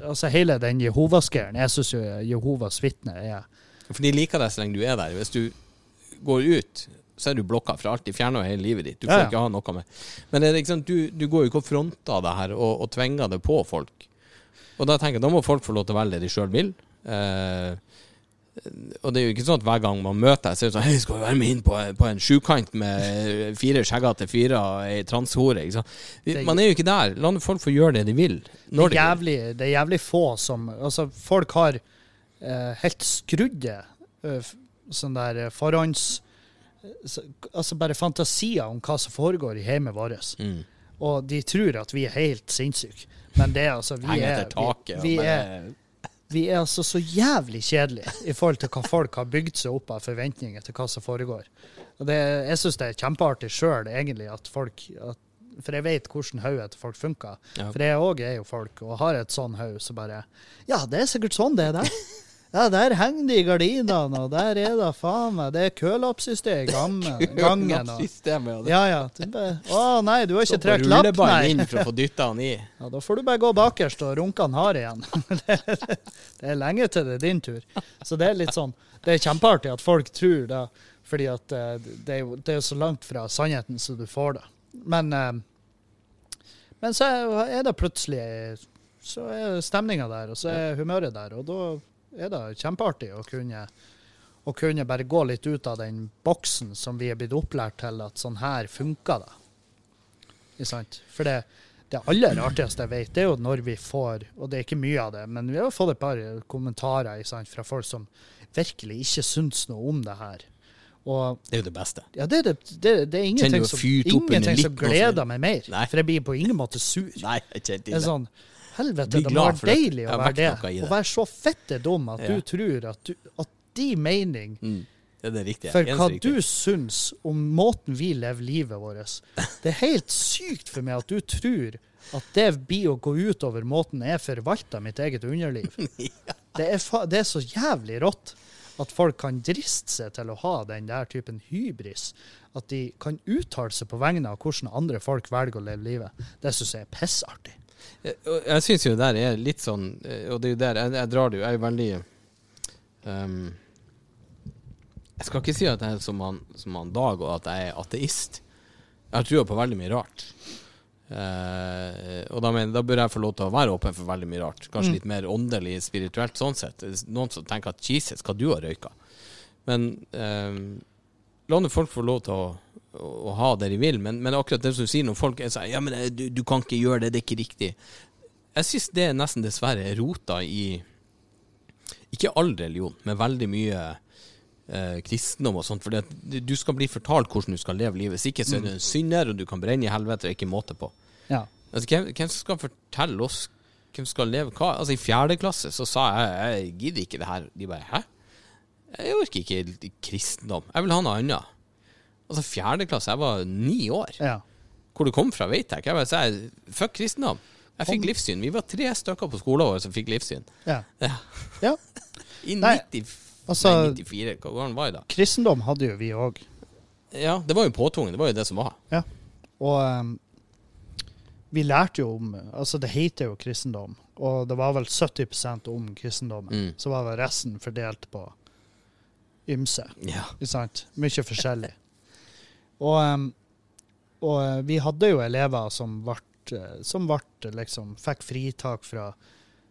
S4: Altså hele den Jehovas-greieren. Jeg syns jo Jehovas vitne er
S3: For de liker deg så lenge du er der. Hvis du går ut, så er du blokka fra alt. De fjerner jo hele livet ditt. Du får
S4: Ja, ja.
S3: ikke ha noe med Men det ikke du, du går jo ikke og fronter det her og, og tvinger det på folk. Og da tenker jeg, da må folk få lov til å velge det de sjøl vil. Eh, og det er jo ikke sånn at hver gang man møter deg, så er det sånn Hei, skal vi være med inn på, på en sjukant med fire skjeggete fyrer og ei transhore? Man er jo ikke der. La folk få gjøre det de vil.
S4: det er, jævlig, det er jævlig få som Altså, folk har eh, helt skrudde eh, sånn der eh, forhånds... Altså bare fantasier om hva som foregår i hjemmet vårt.
S3: Mm.
S4: Og de tror at vi er helt sinnssyke. Men det altså Vi er, vi, vi, er, vi er altså så jævlig kjedelige i forhold til hva folk har bygd seg opp av forventninger til hva som foregår. Og det, jeg syns det er kjempeartig sjøl, egentlig, at folk at, For jeg vet hvordan hodet til folk funker.
S3: Ja.
S4: For jeg òg er jo folk, og har et sånn hode så bare Ja, det er sikkert sånn det er der. *laughs* Ja, der henger de gardinene, og der er det faen meg Det er kølappsystem i gangen. *laughs* gangen. Og, ja, ja. bare, Å nei, du har ikke trukket lapp,
S3: ruller
S4: nei.
S3: inn for å få dytta han i.
S4: Ja, da får du bare gå bakerst og runke han hard igjen. *laughs* det, det er lenge til det er din tur. Så det er litt sånn Det er kjempeartig at folk tror det, fordi at eh, det er jo det er så langt fra sannheten som du får det. Men, eh, men så er det plutselig Så er stemninga der, og så er humøret der, og da er det kjempeartig å kunne å kunne bare gå litt ut av den boksen som vi er blitt opplært til at sånn her funker det. Ikke sant? For det, det aller artigste jeg vet, det er jo når vi får, og det er ikke mye av det, men vi har fått et par kommentarer sant, fra folk som virkelig ikke syns noe om det her. Og
S3: Det er jo det beste.
S4: ja, det, det, det, det er ingenting, som, ingenting som gleder meg mer.
S3: Nei.
S4: For jeg blir på ingen måte sur.
S3: Nei, jeg kjente
S4: Det
S3: ikke det.
S4: sånn, helvete, det må være deilig å være det. Å være så fette dum at
S3: Ja.
S4: du tror at, du, at de mening
S3: Mm. Det det riktige.
S4: for hva
S3: riktig.
S4: du syns om måten vi lever livet vårt. Det er helt sykt for meg at du tror at det blir å gå ut over måten jeg forvalter mitt eget underliv. *laughs* Det er, det er så jævlig rått at folk kan driste seg til å ha den der typen hybris. At de kan uttale seg på vegne av hvordan andre folk velger å leve livet. Det syns jeg er pissartig.
S3: Jeg, og jeg syns jo det der er litt sånn eh, Og det er jo der jeg, jeg drar det jo Jeg er jo veldig um, Jeg skal ikke si at jeg er som han, som han Dag, og at jeg er ateist. Jeg har trua på veldig mye rart. Uh, og da, mener, da bør jeg få lov til å være åpen for veldig mye rart. Kanskje
S4: Mm.
S3: litt mer åndelig, spirituelt sånn sett. Noen som tenker at Jesus, hva du har røyka. Men ehm, la nå folk få lov til å, å, ha det de vil. Men, men akkurat det som du sier, når folk er sånn Ja, men eh, du, du kan ikke gjøre det, det er ikke riktig. Jeg syns det er nesten dessverre er rota i Ikke all religion, men veldig mye eh, kristendom og sånt. For du skal bli fortalt hvordan du skal leve livet. Hvis ikke så er du en synder, og du kan brenne i helvete, det er ikke måte på.
S4: Ja.
S3: Altså, hvem, hvem skal fortelle oss hvem skal leve hva? Altså, I fjerde klasse så sa jeg jeg gidder ikke det her. De bare hæ? Jeg orker ikke kristendom. Jeg vil ha noe annet. Altså, fjerde klasse, jeg var ni år.
S4: ja.
S3: Hvor det kom fra, vet jeg ikke. Jeg bare sa fuck kristendom. Jeg fikk livssyn. Vi var tre stykker på skolen vår som fikk livssyn.
S4: Ja.
S3: Ja.
S4: ja.
S3: I
S4: Nei,
S3: 90,
S4: altså-
S3: nei, 94, hva var jeg da?
S4: Kristendom hadde jo vi òg.
S3: Ja, det var jo påtvunget. Det var jo det som var.
S4: Og um, vi lærte jo om Altså, det heter jo kristendom, og det var vel 70% om kristendommen.
S3: Mm.
S4: Så var vel resten fordelt på ymse.
S3: Ja.
S4: Ikke sant? Mye forskjellig. Og, og eh, vi hadde jo elever som ble som ble, liksom, fikk fritak fra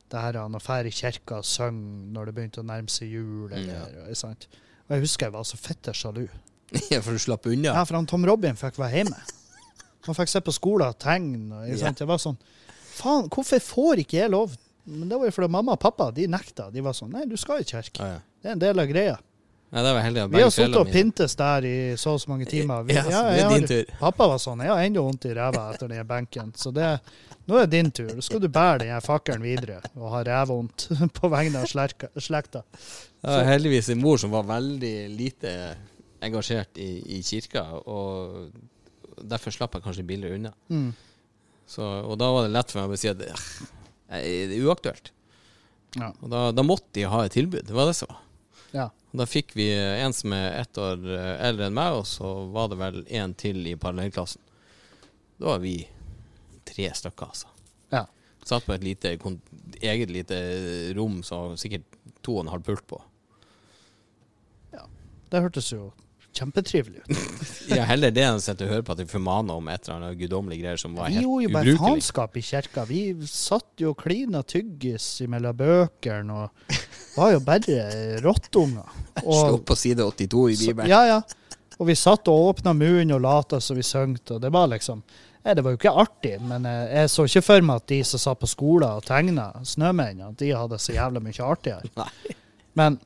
S4: det her han drar i kirka og synger når det begynte å nærme seg jul. Eller, ikke sant? Og jeg husker jeg var så fitte sjalu. *laughs*
S3: ja, for du slapp unna.
S4: Ja, for han Tom Robin fikk være hjemme. Han fikk se på skolen og tegne. Ja. Jeg var sånn Faen, hvorfor får ikke jeg lov? Men det var jo fordi mamma og pappa de nekta. De var sånn Nei, du skal i kirke.
S3: Ja, ja.
S4: Det er en del av greia.
S3: Nei, det var heldig
S4: Vi har sittet og pintes der i så og så mange timer. Vi,
S3: Ja, ja, det er din
S4: har-
S3: tur.
S4: Pappa var sånn. Jeg har ennå vondt i ræva etter den benken. Så det, nå er det din tur. Nå skal du bære den fakkelen videre og ha rævvondt *laughs* på vegne av slekta.
S3: Det var heldigvis en mor som var veldig lite engasjert i, i kirka, og derfor slapp jeg kanskje billigere unna.
S4: Mm.
S3: Så, og da var det lett for meg å si at «Eh, det er uaktuelt.
S4: Ja.
S3: Og da, da måtte de ha et tilbud. Det var det som var.
S4: Ja.
S3: Da fikk vi en som er ett år eh, eldre enn meg, og så var det vel en til i parallellklassen. Da var vi tre stykker, altså.
S4: Ja.
S3: Satt på et lite, eget lite rom som sikkert to og en halv pult på. Ja.
S4: Det hørtes jo kjempetrivelig ut. *laughs*
S3: Ja, heller det enn å sitte og høre på at de formaner om et eller annet guddommelig greier som var
S4: Vi gjorde jo bare
S3: ubrukelig.
S4: faenskap i kirka. Vi satt jo klina tyggis mellom bøkene og var jo bare rottunger. *laughs*
S3: Slå på side 82 i Bibelen.
S4: ja, ja. Og vi satt og åpna munnen og lata som vi søngte, og det var liksom Nei, det var jo ikke artig, men eh, jeg så ikke for meg at de som satt på skolen og tegna snømenn, at de hadde så jævla mye artigere. *laughs*
S3: Nei.
S4: Men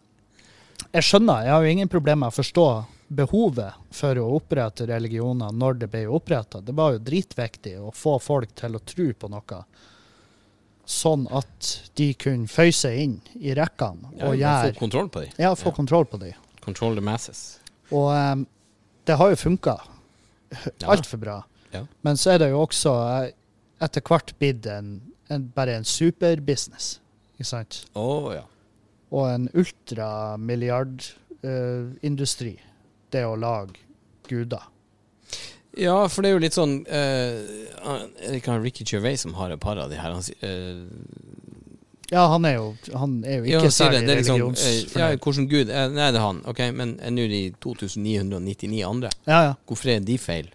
S4: jeg skjønner, jeg har jo ingen problemer med å forstå behovet for å opprette religioner når det ble oppretta. Det var jo dritviktig å få folk til å tro på noe, sånn at de kunne føye seg inn i rekkene
S3: Ja,
S4: og
S3: Få kontroll på dem.
S4: Ja, få kontroll på dem.
S3: Control the masses.
S4: Og um, det har jo funka
S3: Ja.
S4: altfor bra.
S3: Ja.
S4: Men så er det jo også eh, etter hvert blitt en, en, bare en superbusiness, ikke sant?
S3: Oh, ja.
S4: og en ultramilliardindustri, det å lage guder.
S3: Ja, for det er jo litt sånn uh, Er det ikke Ricky Gervais som har et par av de her? Han, eh,
S4: Ja, han er jo, han er jo ikke
S3: ja,
S4: særlig
S3: det, det liksom, religionsfornøyd. ja. Hvordan gud eh, Nei, det er han. Ok, Men nå er det 2999 andre.
S4: Ja, ja.
S3: Hvorfor er de feil?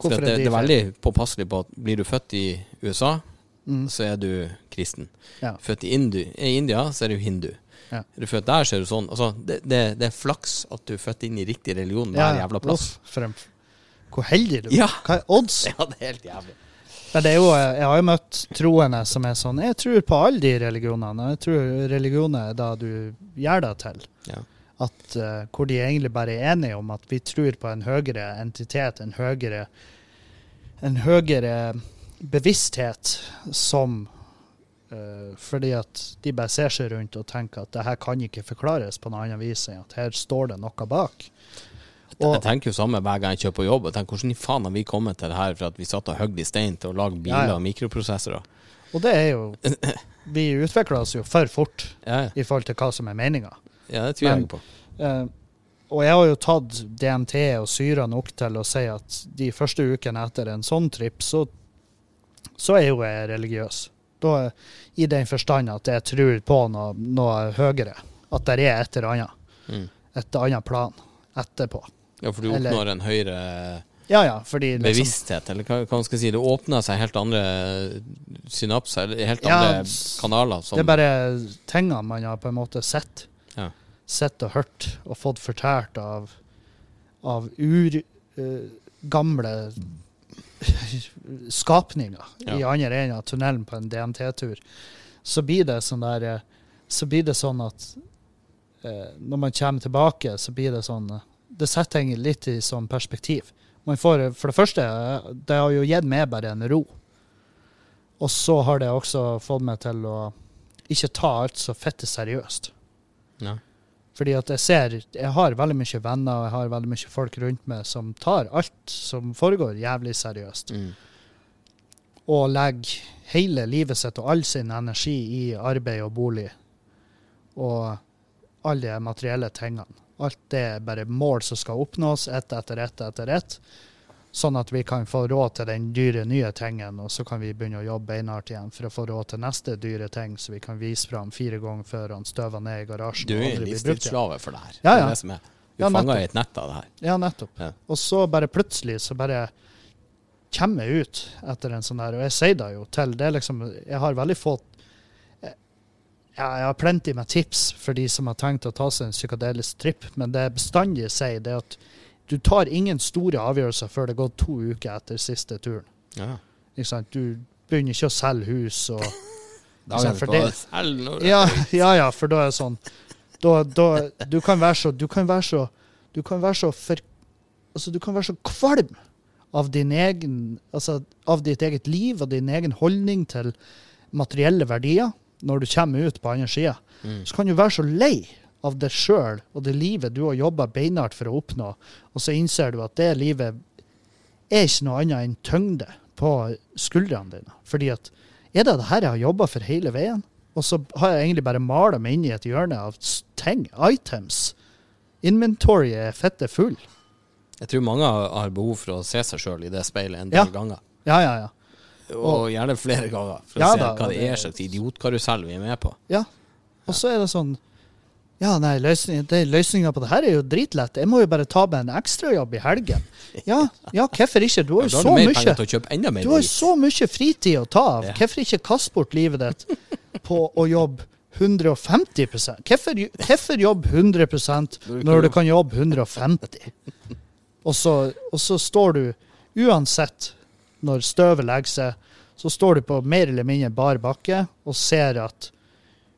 S4: Hvorfor
S3: det,
S4: er de
S3: det er veldig påpasselig på at blir du født i USA,
S4: Mm.
S3: så er du kristen.
S4: Ja.
S3: Født i, Indu, i India, så er du hindu.
S4: Ja.
S3: Er du født der, så er du sånn. Altså, det, det, det er flaks at du er født inn i riktig religion hver jævla plass.
S4: En, hvor heldig du er.
S3: Ja.
S4: Hva er odds? *laughs*
S3: Ja, det er helt jævlig.
S4: Men det er jo, jeg har jo møtt troende som er sånn Jeg tror på alle de religionene. Jeg tror religion er da du gjør det til.
S3: Ja.
S4: At, uh, hvor de egentlig bare er enige om at vi tror på en høyere entitet, en høyere, en høyere bevissthet som uh, Fordi at de bare ser seg rundt og tenker at det her kan ikke forklares på noe annet vis enn at her står det noe bak. Og,
S3: Jeg tenker jo samme hver gang jeg kjører på jobb. Jeg tenker, Hvordan i faen har vi kommet til det her for at vi satt og høgde i stein til å lage biler
S4: Ja, ja.
S3: og mikroprosessorer?
S4: og det er jo *laughs* Vi utvikler oss jo for fort
S3: Ja,
S4: i forhold til hva som er meninga.
S3: ja det tviler jeg på.
S4: Eh, og jeg har jo tatt DMT og syra nok til å si at de første ukene etter en sånn tripp, så, så er jo jeg religiøs. Da, I den forstand at jeg tror på noe, noe høyere. At det er et eller annet.
S3: Mm.
S4: Et annet plan etterpå.
S3: Ja, for du
S4: Eller-
S3: oppnår en høyere
S4: Ja, ja, fordi liksom,
S3: bevissthet, eller hva, hva man skal si. Det åpner seg helt andre synapser, eller helt andre kanaler. Som,
S4: Det er bare tingene man har på en måte sett.
S3: Ja.
S4: Sett og hørt og fått fortalt av, av urgamle *laughs* skapninger
S3: Ja.
S4: i andre enden av tunnelen på en DNT-tur. Så blir det sånn der eh, Så blir det sånn at eh, når man kommer tilbake, så blir det sånn eh, Det setter ting litt i sånn perspektiv. Man får, for det første, det har jo gitt meg bare en ro. Og så har det også fått meg til å ikke ta alt så fette seriøst.
S3: Ja.
S4: Fordi at jeg ser Jeg har veldig mye venner og jeg har veldig mye folk rundt meg som tar alt som foregår, jævlig seriøst.
S3: Mm.
S4: og legger hele livet sitt og all sin energi i arbeid og bolig og alle de materielle tingene. Alt det er bare mål som skal oppnås, ett etter ett etter ett. Sånn at vi kan få råd til den dyre nye tingen, og så kan vi begynne å jobbe beinhardt igjen for å få råd til neste dyre ting, så vi kan vise fram fire ganger før han støver ned i garasjen.
S3: Du er livstidsslave for det her.
S4: Ja,
S3: Det er det som er. Du
S4: Ja, fanger
S3: i et nett av det her.
S4: Ja, nettopp.
S3: Ja.
S4: Og så bare plutselig så bare kommer jeg ut etter en sånn der, og jeg sier det jo til det er liksom, Jeg har veldig få ja, Jeg har plenty med tips for de som har tenkt å ta seg en psykadelisk tripp, men det jeg bestandig sier, det er at du tar ingen store avgjørelser før det går to uker etter siste turen.
S3: Ja.
S4: Du begynner ikke å selge hus og *laughs*
S3: på
S4: det-
S3: selv når
S4: ja, *laughs* ja, ja, for da er det sånn da, da, Du kan være så Du kan være så Du kan være så for, Altså, du kan være så kvalm av din egen Altså, av ditt eget liv og din egen holdning til materielle verdier når du kommer ut på andre sida.
S3: Mm.
S4: Så kan du være så lei av deg sjøl og det livet du har jobba beinhardt for å oppnå, og så innser du at det livet er ikke noe annet enn tyngde på skuldrene dine. Fordi at er det det her jeg har jobba for hele veien? Og så har jeg egentlig bare mala meg inn i et hjørne av ting, items. Inventory er fette full.
S3: Jeg tror mange har behov for å se seg sjøl i det speilet en del
S4: Ja.
S3: ganger.
S4: Ja, ja, ja.
S3: Og gjerne flere ganger, for
S4: Ja
S3: å se
S4: da,
S3: hva det er slags idiotkarusell vi er med på.
S4: ja. Og så er det sånn Ja, nei, løsning, løsninga på det her er jo dritlett. Jeg må jo bare ta meg en ekstrajobb i helgen. Ja, ja, hvorfor ikke? Du har jo
S3: ja,
S4: så mye Du har jo så mye fritid å ta av.
S3: Ja.
S4: Hvorfor ikke kaste bort livet ditt på å jobbe 150 Hvorfor, hvorfor jobbe 100% når du kan jobbe 150 og så, og så står du uansett, når støvet legger seg, så står du på mer eller mindre bar bakke og ser at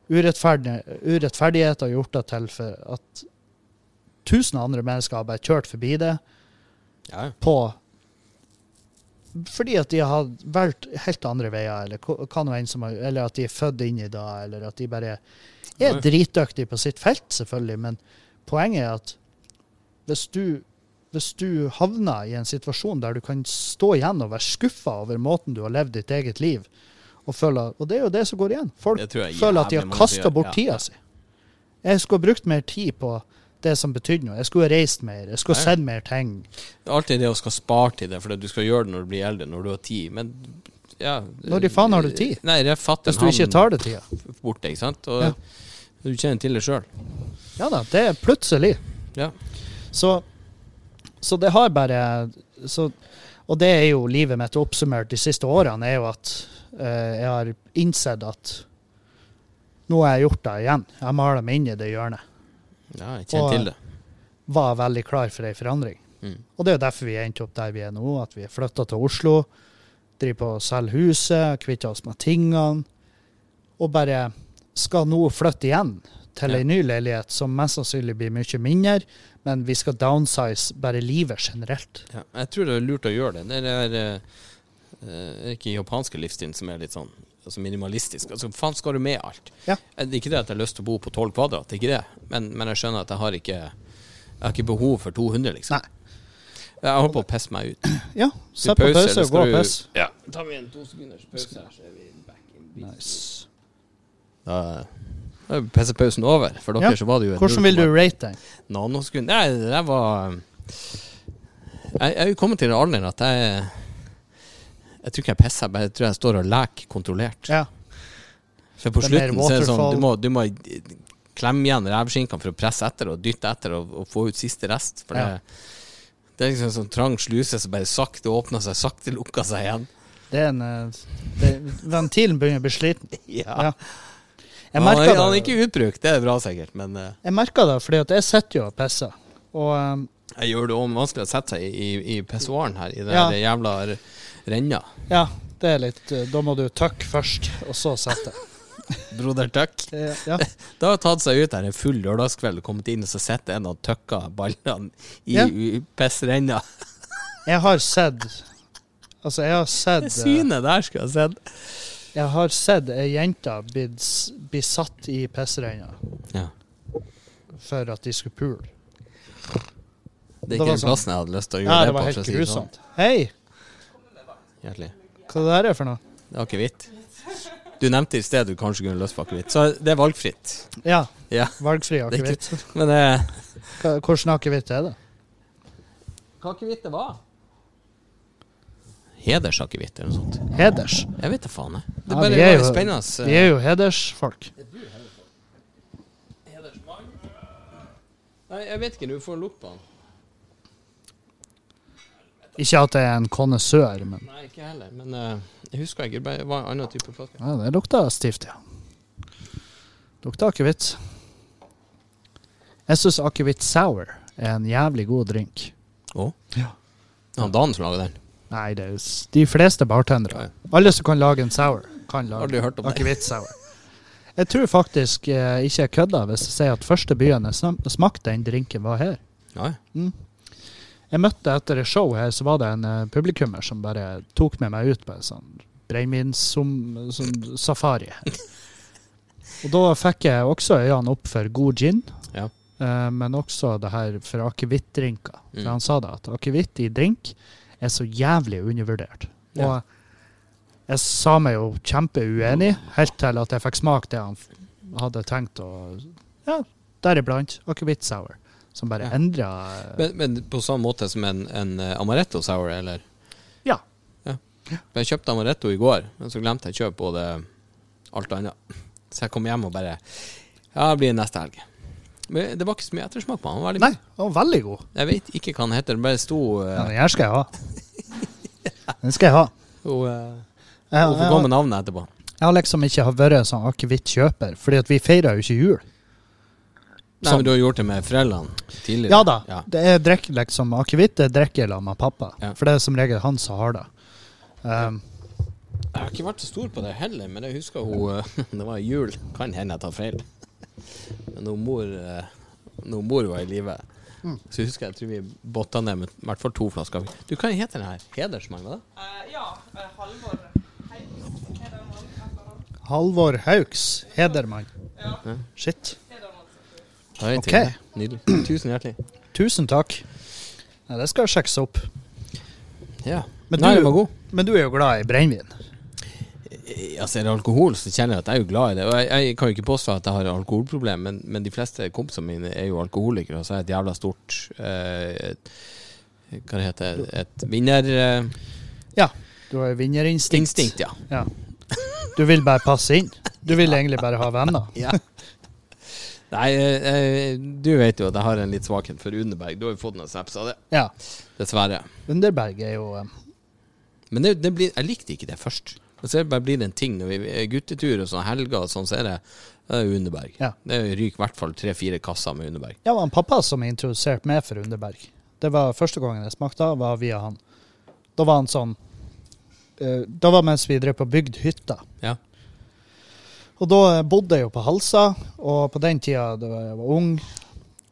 S4: urettferdighet har gjort det til for at tusen andre mennesker har bare kjørt forbi det
S3: Ja,
S4: på fordi at de har valgt helt andre veier, eller, har, eller at de er født inn i det, eller at de bare er dritdyktige på sitt felt, selvfølgelig. Men poenget er at hvis du, hvis du havner i en situasjon der du kan stå igjen og være skuffa over måten du har levd ditt eget liv, og, føler, og det er jo det som går igjen. Folk
S3: jeg
S4: føler at de har kasta bort tida
S3: ja.
S4: si. Jeg skulle ha brukt mer tid på det som betydde noe. Jeg skulle ha reist mer. Jeg skulle ha sett mer ting.
S3: Det er Alltid det å skal spare til det, for du skal gjøre det når du blir eldre, når du har tid. Men ja
S4: Når i faen har du tid?
S3: Nei, det er fattig
S4: Hvis du ikke tar det tida.
S3: borte, ikke sant? Og
S4: Ja.
S3: du kjenner til det sjøl.
S4: Ja da, det er plutselig.
S3: Ja.
S4: Så, så det har bare så, Og det er jo livet mitt oppsummert de siste årene, er jo at uh, jeg har innsett at nå har jeg gjort det igjen. Jeg maler meg inn i det hjørnet.
S3: ja, jeg kjenner til det.
S4: Var veldig klar for ei forandring.
S3: Mm.
S4: Og det er jo derfor vi er endt opp der vi er nå, at vi er flytta til Oslo. Driver på å selge huset, kvitter oss med tingene. Og bare skal nå flytte igjen til
S3: Ja.
S4: ei ny leilighet som mest sannsynlig blir mye mindre, men vi skal downsize bare livet generelt.
S3: Ja, jeg tror det er lurt å gjøre det. Det er, er eh, ikke japanske livsstilen som er litt sånn altså minimalistisk. Altså, faen skal du med alt?
S4: Ja.
S3: Eh, Det er ikke det at jeg har lyst til å bo på 12 kvadrat, det er ikke det. Men, men jeg skjønner at jeg har ikke Jeg har ikke behov for 200, liksom.
S4: Nei.
S3: Jeg holder på å pisse meg ut. *clears throat*
S4: Ja, sett på pause og gå og
S3: du-
S4: pisse.
S3: Ja. tar vi en to sekunders pause her, så er vi back in business.
S4: Nice.
S3: Da da er PC-pausen over. For dere
S4: Ja.
S3: så var det jo
S4: Hvordan vil du rate den?
S3: nanosekund Nei, det var Jeg er jo kommet til den alderen at jeg Jeg tror ikke jeg pisser, bare jeg tror jeg står og leker kontrollert.
S4: Ja.
S3: For på slutten så er det sånn. Du må, du må klemme igjen revskinkene for å presse etter og dytte etter og, og få ut siste rest. For
S4: Ja.
S3: det, det er liksom en sånn trang sluse som bare sakte åpner seg, sakte lukker seg igjen.
S4: Det er en eh, det, Ventilen begynner å bli sliten. *laughs*
S3: Ja.
S4: Ja. Jeg
S3: Han,
S4: merker
S3: er- han er ikke utbrukt, det er bra sikkert, men eh,
S4: Jeg merker det, fordi at jeg sitter jo og pisser. Og um,
S3: jeg gjør det òg vanskelig å sette seg i, i, i pissoaren her, i den
S4: Ja.
S3: jævla renna.
S4: ja, det er litt eh, Da må du tøkke først, og så sette. *laughs*
S3: Broder Tuck. *laughs*
S4: Eh, Ja. *laughs*
S3: Det har tatt seg ut her en full lørdagskveld og kommet inn og så sitter en og tøkker ballene i,
S4: Ja.
S3: i pissrenna.
S4: Jeg har sett Altså, jeg har sett
S3: Det synet der skulle jeg sett.
S4: Jeg har sett ei jente bli satt i pissrenna
S3: Ja.
S4: for at de skulle pule.
S3: Det er ikke den
S4: sånn-
S3: plassen jeg hadde lyst til å gjøre
S4: Ja,
S3: det,
S4: det var
S3: på.
S4: helt
S3: det
S4: grusomt. Hei!
S3: Sånn. Hjertelig.
S4: Hva det der er for noe?
S3: Det er akevitt. Du nevnte i sted du kanskje kunne lyst på akevitt, så det er valgfritt.
S4: Ja,
S3: Ja.
S4: valgfri akevitt.
S3: Men eh,
S4: Hvordan akevitt er det?
S3: hva akevitt det var? Hedersakevitt eller noe sånt.
S4: Heders.
S3: Jeg vet da faen, jeg. Det
S4: Ja,
S3: bare
S4: er
S3: var
S4: jo-
S3: spennende. eh,
S4: Vi er jo hedersfolk.
S3: Nei, jeg vet ikke. Du får lukke på den.
S4: Ikke at jeg er en konnessør, men
S3: Nei, ikke heller. Men uh, jeg husker ikke. Det var en annen type flaske.
S4: ja, det lukta stivt, ja. Lukta akevitt. Jeg syns akevitt sour er en jævlig god drink.
S3: Å?
S4: Ja.
S3: Ja, Dan som laga den.
S4: Nei, det er de fleste bartendere. Alle som kan lage en sour, kan lage akevitt-sour. Jeg tror faktisk eh, ikke jeg kødder hvis jeg sier at første byen jeg smakte den drinken, var her.
S3: Ja, Mm.
S4: Jeg møtte etter et show her, så var det en uh, publikummer som bare tok med meg ut på en sånn brennevinssafari. *laughs* Og da fikk jeg også øynene opp for god gin,
S3: Ja.
S4: eh, men også det her for akevittdrinker. For
S3: Mm.
S4: han sa det, at akevitt i drink er så jævlig undervurdert.
S3: Ja.
S4: Og jeg sa meg jo kjempeuenig, helt til at jeg fikk smake det han hadde tenkt å Ja, deriblant akevitt sour, som bare
S3: Ja.
S4: endra
S3: Men, men på samme måte som en, en eh, amaretto sour, eller?
S4: Ja.
S3: ja. Jeg kjøpte amaretto i går, men så glemte jeg å kjøpe både alt annet. Så jeg kom hjem og bare Ja, det blir neste helg. Men det var ikke så mye ettersmak på den. var veldig-
S4: Nei, den var veldig god.
S3: Jeg vet ikke hva han heter. Den bare sto uh,
S4: den her skal jeg ha. *laughs* Den skal jeg ha.
S3: Hun
S4: Jeg,
S3: får gå med navnet etterpå.
S4: jeg har liksom ikke vært sånn akevittkjøper, fordi at vi feirer jo ikke jul.
S3: Nei,
S4: Sånn.
S3: men du har gjort det med foreldrene tidligere?
S4: Ja da.
S3: Ja.
S4: Det er drikk, liksom, Akevitt det drikker jeg sammen med pappa,
S3: Ja.
S4: for det er som regel han som har det. Um,
S3: Jeg har ikke vært så stor på det heller, men jeg husker hun eh, *laughs* Det var jul. Kan hende jeg tar feil. Men når mor, eh, når mor var i live,
S4: Mm.
S3: så husker jeg jeg tror vi botta ned med i hvert fall to flasker. Du, hva heter den her? Da?
S5: Eh, ja, eh, Halvor Hauks.
S4: Halvor Hauks. Hedermann.
S5: Ja,
S4: Shit.
S5: Hedermann.
S4: Ok.
S3: det. Nydelig. Tusen hjertelig.
S4: Tusen takk. Nei, det skal sjekkes opp.
S3: Ja.
S4: Men
S3: Nei,
S4: du-. Men du er jo glad i brennevin.
S3: Eh, Altså, er det alkohol, så kjenner jeg at jeg er jo glad i det. Og jeg, jeg kan jo ikke påstå at jeg har alkoholproblem, men, men de fleste kompisene mine er jo alkoholikere, og så er jeg et jævla stort eh, Hva det heter Et vinnerinstinkt,
S4: Ja. Du har vinnerinstinkt.
S3: ja.
S4: Ja. Du vil bare passe inn. Du vil egentlig bare ha venner. *laughs*
S3: ja. Nei, eh, eh, du vet jo at jeg har en litt svakhet for Underberg. Du har jo fått noen snaps av det,
S4: Ja.
S3: dessverre.
S4: Underberg er jo
S3: Men det, det blir, jeg likte ikke det først. Og så bare blir det en ting når vi er guttetur og sånn helger og sånn, så er det, det er Underberg.
S4: Ja.
S3: Det ryker i hvert fall tre-fire kasser med Underberg.
S4: Ja, det var en pappa som introduserte meg for Underberg. Det var første gangen jeg smakte, var via han. Da var han sånn eh, Da var mens vi drev på bygd hytta.
S3: Ja.
S4: Og da eh, bodde jeg jo på Halsa, og på den tida da jeg var ung,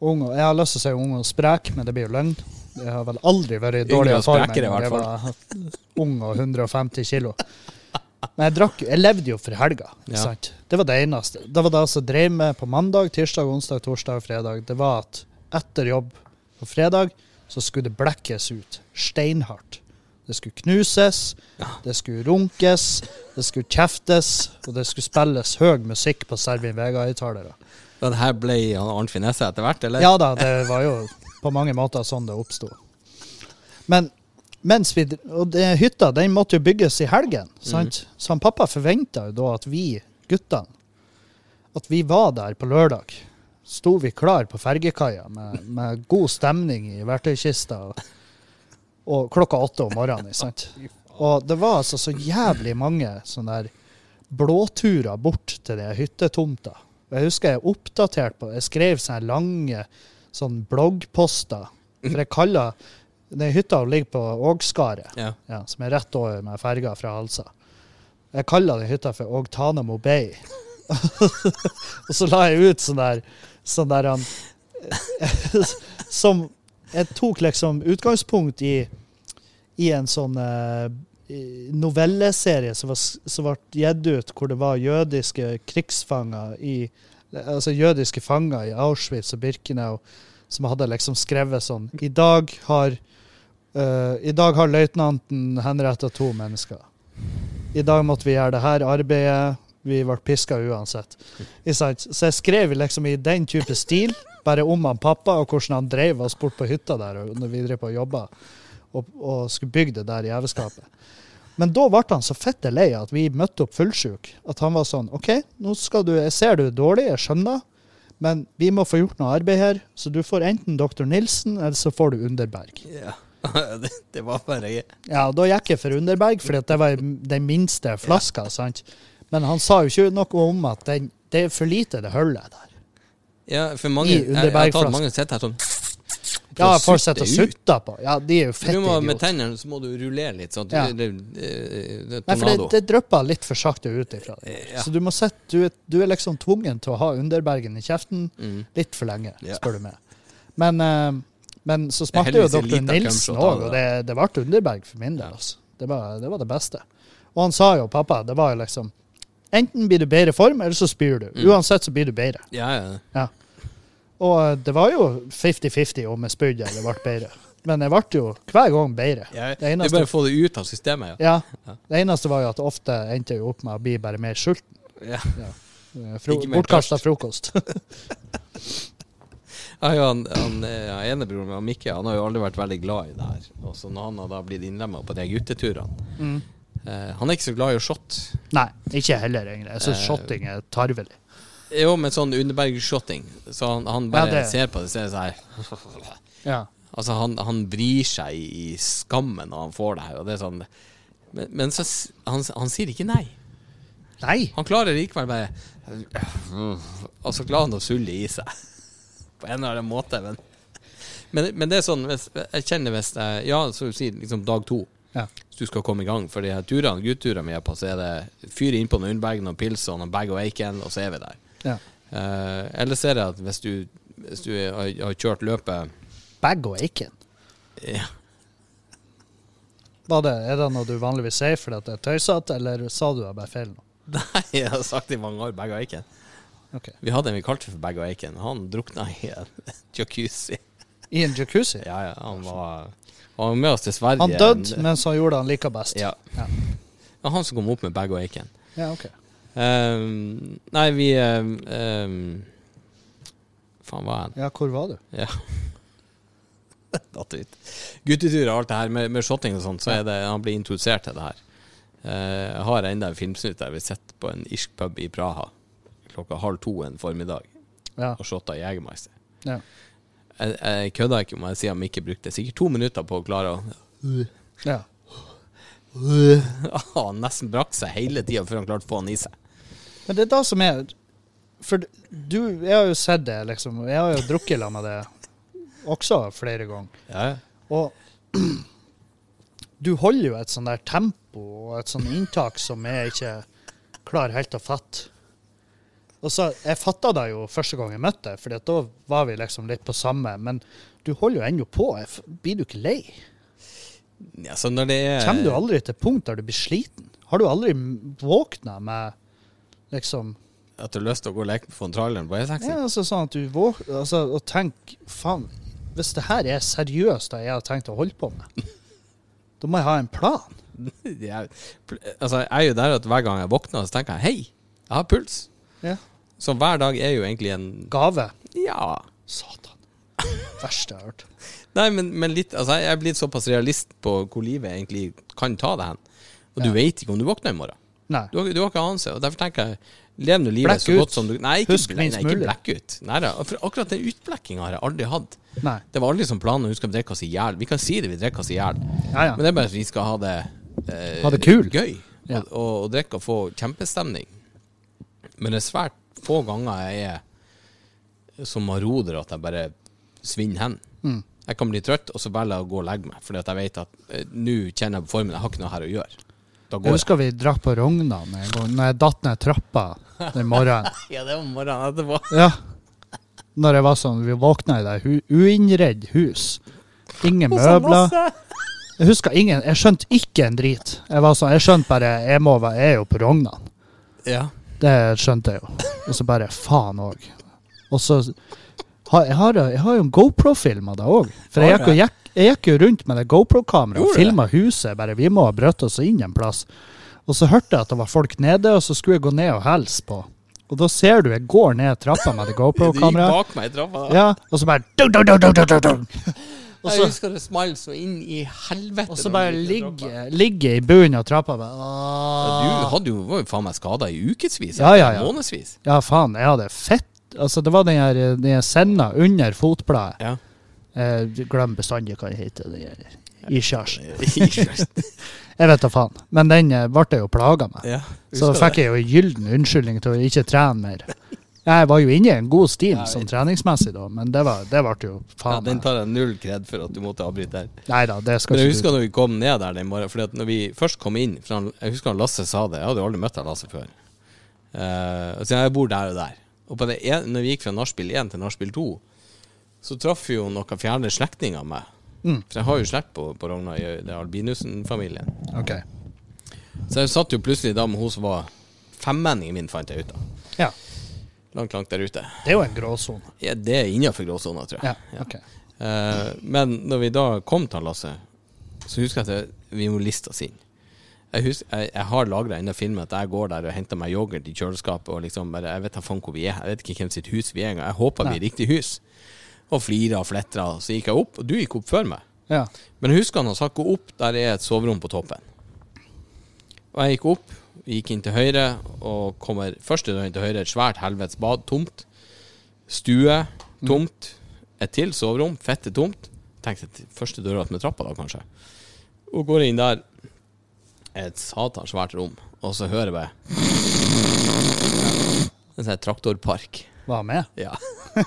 S4: ung Jeg har lyst til å si ung og sprek, men det blir jo løgn. Jeg har vel aldri vært i dårligere form enn jeg var *laughs* ung og 150 kilo. Men jeg drakk Jeg levde jo for helga. ikke
S3: Ja.
S4: sant? Det var det eneste. Det var det som drev med på mandag, tirsdag, onsdag, torsdag og fredag. Det var at etter jobb på fredag så skulle det blekkes ut steinhardt. Det skulle knuses, det skulle runkes, det skulle kjeftes, og det skulle spilles høy musikk på Servin Vega-høyttalere.
S3: Og det her ble han Arnfinn Finesse etter hvert, eller?
S4: Ja da, det var jo på mange måter sånn det oppsto. Men mens vi Og det, hytta den måtte jo bygges i helgen, sant? Så han pappa forventa jo da at vi guttene At vi var der på lørdag. Sto vi klar på fergekaia med, med god stemning i verktøykista. Og, og klokka åtte om morgenen. Sant? Og det var altså så jævlig mange sånne der blåturer bort til de hyttetomta. Jeg husker jeg oppdaterte på Jeg skrev sånne lange sånn bloggposter. For jeg kaller Den hytta ligger på Ågskaret,
S3: Ja.
S4: ja, som er rett over med ferga fra Halsa. Jeg kaller den hytta for Ågtanamo Bay. *laughs* og så la jeg ut sånn der Sånn der han *laughs* Som Jeg tok liksom utgangspunkt i I en sånn uh, novelleserie som, var, som ble gitt ut, hvor det var jødiske krigsfanger i Altså jødiske fanger i Auschwitz og Birkenau som hadde liksom skrevet sånn I dag har eh, I dag har løytnanten henretta to mennesker. I dag måtte vi gjøre det her arbeidet. Vi ble piska uansett. Så jeg skrev liksom i den type stil, bare om han pappa og hvordan han drev oss bort på hytta der når vi drev på jobba og, og skulle bygge det der jævelskapet. Men da ble han så fitte lei at vi møtte opp fullsjuk. At han var sånn OK, nå skal du, jeg ser du er dårlig, jeg skjønner, men vi må få gjort noe arbeid her. Så du får enten dr. Nilsen, eller så får du Underberg.
S3: Ja. *laughs* det, det var bare
S4: Ja, da gikk jeg for Underberg, fordi det var den minste flaska. sant? Men han sa jo ikke noe om at den, det er for lite det hullet der.
S3: Ja, for mange
S4: I
S3: Jeg, jeg har tatt mange sett her sånn
S4: Ja, folk sitter og sutter på. Ja, de er jo
S3: Du
S4: fette
S3: må, med
S4: idioter.
S3: tennene så må du rullere litt, sånn
S4: Ja.
S3: det, det, det,
S4: Nei, for det, det drypper litt for sakte ut ifra deg.
S3: Ja.
S4: Så du sette, du, er, du er liksom tvungen til å ha Underbergen i kjeften
S3: Mm.
S4: litt for lenge,
S3: Ja.
S4: du meg. Men, eh, men så smakte jo dr. Nilsen òg, og det, det ble Underberg for min del. Altså. Det, var, det var det beste. Og han sa jo, pappa, det var jo liksom Enten blir du bedre form, eller så spyr du.
S3: Mm.
S4: Uansett så blir du bedre.
S3: Ja, ja.
S4: Og eh, det var jo 50-50 om jeg spydde eller ble bedre. Men jeg ble jo hver gang bedre.
S3: ja.
S4: Det
S3: Det er bare å få det ut av systemet, ja.
S4: Ja.
S3: Ja.
S4: Det eneste var jo at ofte endte jeg opp med å bli bare mer sulten.
S3: ja. *laughs*
S4: Fro Bortkasta frokost. *laughs*
S3: Ja, ja, han, han, eh, enebroren min, Mikke, han har jo aldri vært veldig glad i det her. Og så når han har da blitt innlemma på de gutteturene
S4: Mm.
S3: eh, Han er ikke så glad i å shotte.
S4: Nei, ikke heller, egentlig. Jeg syns
S3: Eh,
S4: shotting er tarvelig.
S3: Jo, men sånn Underberg-shotting. Så han, han bare
S4: Ja,
S3: ser på det og ser sånn her *laughs*
S4: Ja.
S3: Altså, han, han vrir seg i, i skammen når han får det her, og det er sånn Men, men så han, han sier ikke nei.
S4: Nei.
S3: Han klarer likevel bare Og så klarer han å sulle i seg. På en eller annen måte, men Men, men det er sånn hvis, Jeg kjenner hvis jeg Ja, så du sier liksom dag to.
S4: Ja.
S3: Hvis du skal komme i gang. For de her turene, gutturene er på, så er det fyr innpå noen unnberg noen pils og bag og Aiken, og så er vi der.
S4: Ja.
S3: Eh, ellers er det at hvis du, hvis du har, har kjørt løpet
S4: Bag og Aiken.
S3: ja,
S4: det, er det noe du vanligvis sier fordi at det er tøysete, eller sa du det bare feil nå? *laughs*
S3: Nei, jeg har sagt det i mange år, bag og Aiken.
S4: Ok.
S3: Vi hadde en vi kalte for Bag of Aiken. Han drukna i en *laughs* jacuzzi.
S4: I en jacuzzi?
S3: Ja, ja, han var, han var med oss til Sverige.
S4: Han døde mens han gjorde det han liker best.
S3: Ja.
S4: Ja.
S3: Det var han som kom opp med Bag of Aiken.
S4: Ja, ok.
S3: Um, nei, vi um, Faen, hva er han?
S4: Ja, hvor var du?
S3: Ja. *laughs* Datt ut. Guttetur og alt det her med, med shotting og sånt, så er det, han blir introdusert til det her. Uh, jeg har enda en filmsnutt der vi sitter på en irsk pub i Praha klokka halv to en formiddag
S4: Ja.
S3: og shotta Jegermeister.
S4: ja.
S3: Jeg, jeg kødder ikke om jeg sier han ikke brukte sikkert to minutter på å klare å
S4: ja. *laughs*
S3: Han nesten brakk seg hele tida før han klarte å få han i seg.
S4: Men det er da som er For du, jeg har jo sett det, liksom. Jeg har jo drukket sammen med det også flere ganger.
S3: Ja,
S4: Og *clears throat* du holder jo et sånn der tempo og et sånn inntak som jeg ikke klarer helt å fatte. Og så, Jeg fatta det jo første gang jeg møtte deg, for da var vi liksom litt på samme. Men du holder jo ennå på. Blir du ikke lei?
S3: ja, så når det er
S4: Kommer du aldri til punkt der du blir sliten? Har du aldri våkna med liksom
S3: At du har lyst til å gå og leke med traileren på E6?
S4: Ja, altså sånn at du våkner altså, og tenker Faen, hvis det her er seriøst det jeg har tenkt å holde på med, *laughs* da må jeg ha en plan. *laughs*
S3: jeg, altså, jeg er jo der at hver gang jeg våkner, så tenker jeg hei, jeg har puls.
S4: Ja.
S3: Så hver dag er jo egentlig en
S4: Gave.
S3: Ja.
S4: Satan. Verste jeg har hørt. *laughs*
S3: Nei, men, men litt Altså, jeg er blitt såpass realist på hvor livet egentlig kan ta deg hen. Og du
S4: veit
S3: vet ikke om du våkner i morgen.
S4: Nei.
S3: Du du har ikke anelse. Og derfor tenker jeg Lev nå livet
S4: Blekk
S3: så
S4: ut.
S3: godt som du Nei, ikke,
S4: Husk
S3: ble- nei, ikke blekk ut. Nei da. For akkurat den utblekkinga har jeg aldri hatt.
S4: Nei.
S3: Det var aldri som planen at vi skal drikke oss i hjel. Vi kan si det, vi drikker oss i hjel.
S4: Ja, ja.
S3: Men det er bare at vi skal ha det eh,
S4: Ha det kul.
S3: gøy.
S4: Ja.
S3: Og, og, og drikke og få kjempestemning. Men det er svært få ganger jeg er som maroder at jeg bare svinner hen.
S4: Mm.
S3: Jeg kan bli trøtt, og så velger jeg å gå og legge meg. Fordi at jeg vet at eh, nå kjenner jeg på formen, jeg har ikke noe her å gjøre. Da
S4: Jeg
S3: går jeg.
S4: husker vi drakk på Rognan en gang, når jeg datt ned trappa den morgenen. *laughs*
S3: Ja, det var morgenen etterpå. *laughs*
S4: Ja. Når jeg var sånn, vi våkna i det hu uinnredd hus. Ingen *laughs* møbler. Jeg husker ingen, jeg skjønte ikke en drit. Jeg var sånn, jeg skjønte bare, jeg må være, jeg er jo på Rognan.
S3: Ja.
S4: Det skjønte jeg jo. Og så bare faen òg. Og så har jeg, har, jeg har jo en GoPro-film av det òg. For jeg gikk, jo- jeg, jeg gikk jo rundt med det GoPro-kameraet og filma huset. Bare vi må ha brøtt oss inn en plass. Og så hørte jeg at det var folk nede, og så skulle jeg gå ned og hilse på. Og da ser du jeg går ned trappa med det *laughs* GoPro-kameraet. Ja, og så bare dung, dung, dung, dung, dung, dung, dung. Og
S3: Jeg husker det smalt så inn i helvete.
S4: og så bare ligge, ligge i bunnen av trappa. Bare,
S3: Ja, Du hadde jo, var jo faen meg skada i ukevis.
S4: Ja, ja, ja.
S3: Månedsvis.
S4: Ja, faen, jeg hadde fett Altså, det var den her den her senda under fotbladet.
S3: Ja.
S4: Eh, glem bestandig hva det heter. Det her Ishars. *laughs* *laughs* Jeg vet da faen. Men den eh, ble jeg jo plaga med.
S3: ja.
S4: Så
S3: da
S4: fikk jeg jo en gyllen unnskyldning til å ikke trene mer. Jeg var jo inne i en god stil
S3: Ja,
S4: sånn treningsmessig, da, men det, var, det ble jo
S3: Ja,
S4: faen
S3: den tar jeg null kred for at du måtte avbryte der.
S4: Neida, det skal
S3: Men jeg husker
S4: du
S3: når vi kom ned der den morgenen, fordi at når vi først kom inn han, Jeg husker han Lasse sa det, jeg hadde jo aldri møtt han Lasse før. Uh, så jeg bor der og der. Og på det en, når vi gikk fra nachspiel 1 til nachspiel 2, så traff vi jo noen fjerne slektninger av meg.
S4: Mm.
S3: For jeg har jo slekt på, på Rogna, i Albinussen-familien.
S4: Ok.
S3: Så jeg satt jo plutselig da med hun som var femmenningen min, fant jeg ut av.
S4: Ja.
S3: Langt, langt der ute.
S4: Det er jo en gråsone.
S3: Ja, det er innafor gråsona, tror jeg.
S4: Ja, ok.
S3: uh, men når vi da kom til Lasse, så husker jeg at vi må liste oss inn. Jeg, husker, jeg, jeg har lagra inn filmen at jeg går der og henter meg yoghurt i kjøleskapet. og liksom bare, Jeg vet da faen hvor vi er. Jeg vet ikke hvem sitt hus vi er engang. Jeg håper vi er riktig hus. Og flira og fletra. Så gikk jeg opp, og du gikk opp før meg.
S4: Ja.
S3: Men husker han har sagt gå opp, der er et soverom på toppen. Og jeg gikk opp, gikk inn til høyre, og kommer første døren til høyre, et svært helvetes bad, tomt. Stue, tomt. Et til soverom, fette tomt. Tenkte at første døra med trappa, da, kanskje. Og går inn der, et satans svært rom, og så hører jeg bare En sånn traktorpark.
S4: Var med.
S3: Ja. *laughs*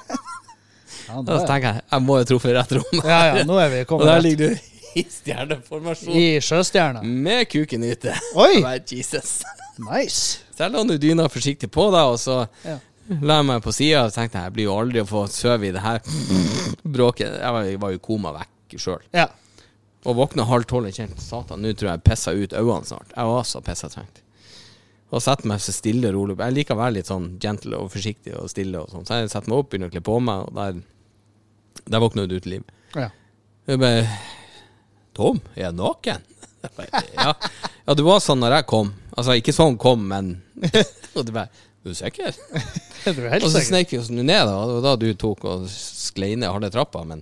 S4: Ja,
S3: Da
S4: er-
S3: tenker jeg jeg må jo truffet rett rom.
S4: ja, ja, nå er vi kommet
S3: Og
S4: der
S3: ligger du *laughs* i stjerneformasjon.
S4: I sjøstjerna.
S3: Med kuken ute.
S4: Oi! *laughs*
S3: Jesus.
S4: Nice.
S3: Så jeg la nå dyna forsiktig på, da, og så
S4: Ja.
S3: la jeg meg på sida og tenkte jeg blir jo aldri å få sove i det her *laughs* bråket. Jeg var, jeg var jo koma vekk sjøl.
S4: Ja.
S3: Og våkna halv tolv og kjente satan, nå tror jeg jeg pissa ut øynene snart. Jeg var så pissetrengt. Og setter meg så stille og rolig. Jeg liker å være litt sånn gentle og forsiktig og stille og sånn. Så jeg setter meg opp, begynner å kle på meg, og der, der våkner du til liv.
S4: ja.
S3: Jeg bare Tom, er jeg naken? *laughs* Ja. ja, det var sånn når jeg kom. Altså, ikke sånn kom, men *laughs* Og du bare Er du sikker? *laughs*
S4: Er du helt
S3: Og så snek vi oss ned, da. Og da du tok og sklei ned harde trappa. Men,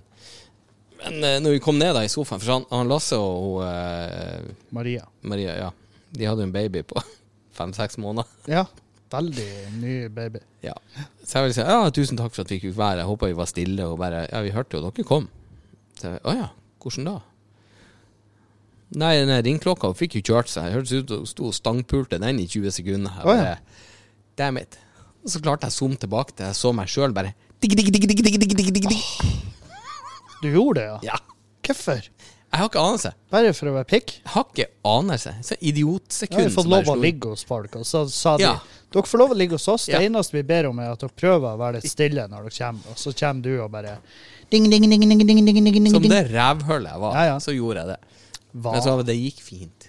S3: men eh, når vi kom ned da i sofaen For han, han Lasse og eh,
S4: Maria.
S3: Maria, ja, de hadde jo en baby på fem-seks måneder.
S4: Ja. Veldig ny baby.
S3: Ja. Så jeg vil si ja, tusen takk for at vi fikk være. Jeg håpa vi var stille. Og bare Ja, vi hørte jo dere kom. Så jeg, Å ja, hvordan da? Nei, den ringklokka fikk jo kjørt seg. Det hørtes ut som hun sto og stangpulte den i 20 sekunder.
S4: Oh,
S3: ja. Damn it. Og så klarte jeg å zoome tilbake til jeg så meg sjøl bare digg, digg, digg, digg, digg, digg, digg, digg.
S4: Du gjorde det, ja?
S3: Ja.
S4: Hvorfor?
S3: Jeg har ikke anelse.
S4: Bare for å være pikk?
S3: Jeg har ikke anelse. Så
S4: Jeg
S3: idiotsekund.
S4: har fått
S3: som
S4: lov å ligge hos folk, og så sa de
S3: Ja.
S4: dere får lov å ligge hos oss. Det
S3: Ja.
S4: eneste vi ber om, er at dere prøver å være litt stille når dere kommer. Og så kommer du og bare ding, ding, ding, ding, ding, ding, ding, ding,
S3: Som
S4: ding.
S3: det rævhullet jeg var,
S4: Ja, ja.
S3: så gjorde jeg det.
S4: Hva?
S3: Men så det gikk fint.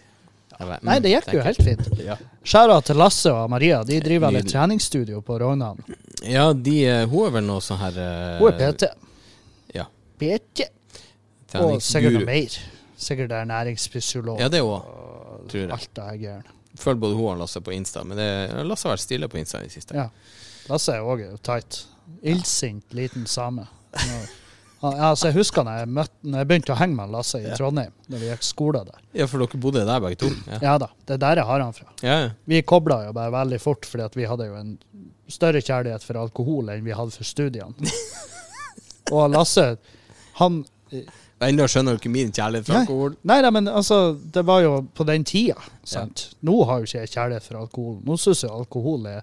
S3: Bare, mm, Nei,
S4: det gikk jo helt fint.
S3: Ja.
S4: Skjæra til Lasse og Maria. De driver vel et treningsstudio på Rognan.
S3: Ja, de, eh, hun er vel noe sånn her uh,
S4: Hun er PT.
S3: Ja.
S4: PT. Og sikkert noe mer. Sikkert ernæringsfysiolog.
S3: Ja, det òg, tror jeg.
S4: Alt det her greiene.
S3: Følger både hun og Lasse på Insta, men det, Lasse har vært stille på Insta i det siste.
S4: Ja. Lasse er òg tight. Illsint liten same. *laughs* Han, altså, jeg husker når jeg, møtte, når jeg begynte å henge med Lasse i
S3: Ja.
S4: Trondheim, når vi gikk skole der.
S3: Ja, for dere bodde der begge to? Ja, *clears throat*
S4: Ja da, det er der jeg har han fra.
S3: ja. ja.
S4: Vi kobla jo bare veldig fort, fordi at vi hadde jo en større kjærlighet for alkohol enn vi hadde for studiene. *laughs* Og Lasse, han
S3: Ennå skjønner du ikke min kjærlighet for alkohol.
S4: Nei, nei, men altså, det var jo på den tida, sant. Nå har jo ikke jeg kjærlighet for alkohol. Nå syns jeg alkohol er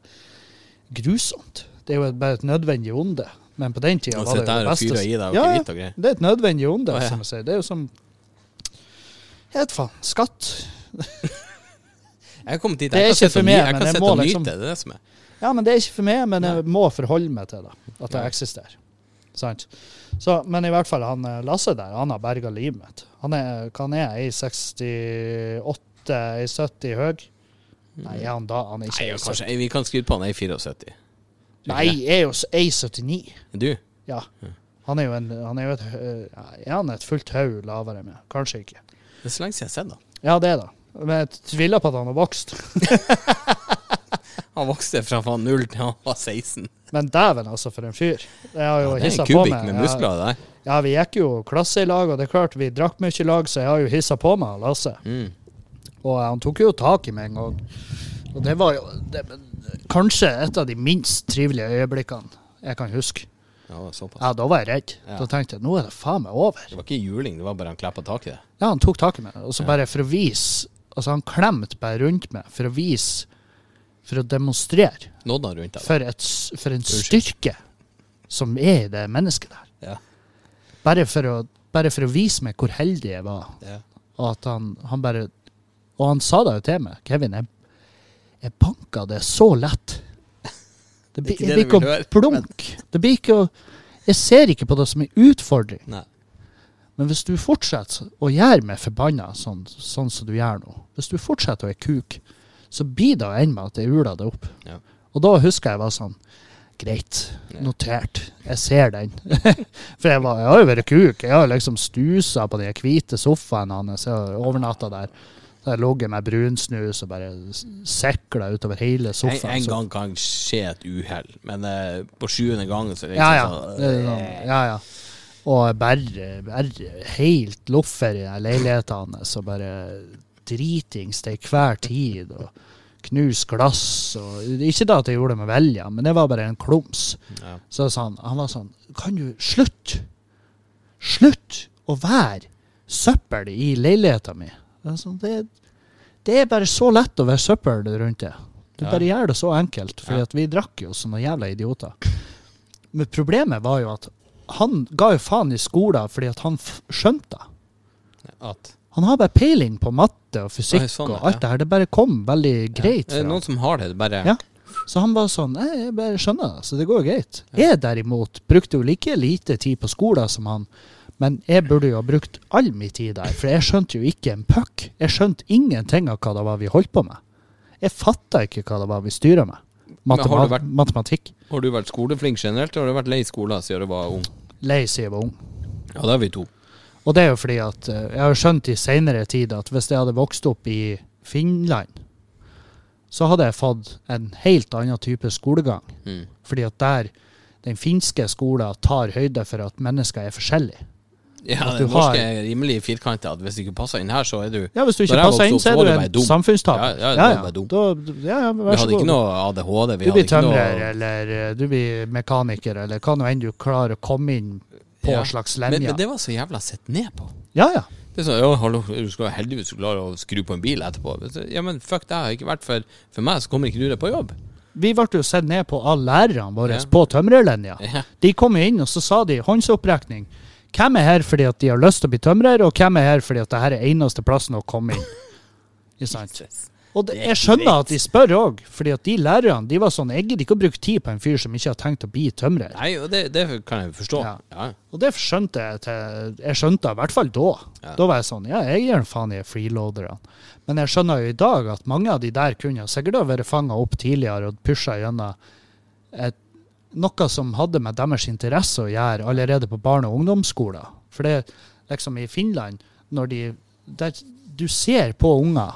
S4: grusomt. Det er jo bare et nødvendig onde. Men på den tida var det jo
S3: og
S4: Ja, ja. Det er et nødvendig onde,
S3: Å, ja.
S4: som jeg sier. Det er jo som Jeg vet faen. Skatt. *laughs*
S3: Jeg har kommet dit.
S4: Det er
S3: Jeg kan
S4: ikke for
S3: og
S4: meg,
S3: ny-
S4: men jeg må
S3: nyte
S4: liksom-
S3: det. Det er som er.
S4: Ja, men det er ikke for meg, men jeg må forholde meg til det. At det eksisterer. Sant? Så, men i hvert fall, han eh, Lasse der, han har berga livet mitt. Han er, han er 1,68, 1,70 høy? Nei, er han da? Han er
S3: Nei,
S4: ikke
S3: ja, kanskje, vi kan skrive på han er 74.
S4: Nei, jeg er jo A79.
S3: Du?
S4: Ja. Han er jo, en, han er jo et, er han et fullt haug lavere enn meg? Kanskje ikke.
S3: Det er så lenge siden jeg har sett ham.
S4: Ja, det er det. Men jeg tviler på at han har vokst. *laughs*
S3: Han vokste fra faen null til han var 16.
S4: Men dæven, altså, for en fyr. Jeg har jo
S3: Det er en kubikk med
S4: Ja,
S3: muskler der.
S4: Ja, vi gikk jo klasse i lag, og det er klart vi drakk mye i lag, så jeg har jo hissa på meg Lasse.
S3: Mm.
S4: Og han tok jo tak i meg en gang. Og det var jo det, kanskje et av de minst trivelige øyeblikkene jeg kan huske.
S3: Ja.
S4: Ja, da var jeg redd.
S3: Ja.
S4: Da tenkte jeg nå er det faen meg over.
S3: Det var ikke juling, det var bare han klappa tak i det.
S4: Ja, han tok tak i meg, og så bare for å vise Altså, han klemte bare rundt meg for å vise For å demonstrere
S3: Nådde han rundt deg?
S4: for, et, for en styrke som er i det mennesket der.
S3: Ja.
S4: Bare for å, bare for å vise meg hvor heldig jeg var.
S3: Ja.
S4: Og at han, han bare Og han sa det jo til meg. Kevin, jeg, jeg banka det så lett. *laughs* Det blir
S3: Ikke
S4: det ikke
S3: vil.
S4: Det blir ikke å Jeg ser ikke på det som en utfordring.
S3: Nei.
S4: Men hvis du fortsetter å gjøre meg forbanna sånn, sånn som du gjør nå, hvis du fortsetter å være kuk, så blir det å ende med at jeg uler det opp.
S3: Ja.
S4: Og da husker jeg var sånn Greit, notert. Jeg ser den. *laughs* For jeg, var, jeg har jo vært kuk. Jeg har liksom stusa på de hvite sofaene hans. Har overnatta der. Så jeg ligget med brunsnus og bare sikla utover hele sofaen.
S3: en
S4: en
S3: gang kan skje et uhell, men uh, på sjuende gangen så er det
S4: Ja,
S3: ikke
S4: ja.
S3: sånn
S4: er sånn, ja, ja. Og bare, bare helt loffer i leiligheten hans, og bare dritings til hver tid. og Knus glass. og Ikke da at jeg gjorde det med vilje, men det var bare en klums.
S3: ja.
S4: Så sa han, han var sånn Kan du slutte? Slutt å være søppel i leiligheten min. Sånn, det, det er bare så lett å være søppel rundt det. Du
S3: Ja.
S4: bare gjør det så enkelt, for
S3: Ja.
S4: vi drakk jo som noen jævla idioter. Men problemet var jo at han ga jo faen i skolen fordi at han skjønte det.
S3: At
S4: Han har bare peiling på matte og fysikk
S3: sånn,
S4: og
S3: ja.
S4: alt det her. Det bare kom veldig greit.
S3: Ja. Det er noen som har det. det bare
S4: Ja. Så han var sånn Nei, jeg bare skjønner det, så det går jo greit. Jeg derimot brukte jo like lite tid på skolen som han, men jeg burde jo ha brukt all min tid der, for jeg skjønte jo ikke en puck. Jeg skjønte ingenting av hva det var vi holdt på med. Jeg fatta ikke hva det var vi styra med. Matema
S3: har vært-
S4: Matematikk.
S3: Har du vært skoleflink generelt, eller har du vært lei skolen siden du var ung?
S4: Lei siden jeg var ung.
S3: Ja, da er vi to.
S4: Og det er jo fordi at eh, jeg har skjønt i seinere tid at hvis jeg hadde vokst opp i Finland, så hadde jeg fått en helt annen type skolegang.
S3: Mm.
S4: Fordi at der den finske skolen tar høyde for at mennesker er forskjellige.
S3: Ja,
S4: At du
S3: norske
S4: har-
S3: er rimelig firkanta. At hvis du ikke passer inn her, så er du
S4: Ja, Hvis du ikke passer inn, så er du en samfunnstaper.
S3: Ja, ja, ja.
S4: Da, ja, ja,
S3: Vi
S4: vær så
S3: hadde ikke noe ADHD. Vi
S4: Du blir tømrer,
S3: noe
S4: eller eh, du blir mekaniker, eller hva nå enn du klarer å komme inn på
S3: Ja.
S4: slags
S3: men, men det var så jævla sett ned på.
S4: Ja, ja.
S3: Det er sånn, ja, hallo, du skal heldigvis klare å skru på en bil etterpå. Ja, men fuck det har ikke vært for, for meg, så kommer ikke du deg på jobb.
S4: Vi ble jo sett ned på av lærerne våre
S3: Ja.
S4: på tømrerlinja.
S3: Ja.
S4: De kom inn, og så sa de håndsopprekning. Hvem er her fordi at de har lyst til å bli tømrer, og hvem er her fordi at dette er eneste plassen å komme inn? *laughs* Ikke sant? Og det, jeg skjønner at de spør òg, fordi at de lærerne de var sånn Jeg gidder ikke å bruke tid på en fyr som ikke har tenkt å bli tømrer.
S3: Nei, og det, det kan jeg forstå.
S4: Ja.
S3: Ja.
S4: Og det skjønte jeg til Jeg skjønte det i hvert fall da.
S3: Ja.
S4: Da var jeg sånn Ja, jeg gir en faen i freeloaderne. Men jeg skjønner jo i dag at mange av de der kunne sikkert ha vært fanga opp tidligere og pusha gjennom et, noe som hadde med deres interesse å gjøre allerede på barne- og ungdomsskoler. For det liksom i Finland, når de der, Du ser på unger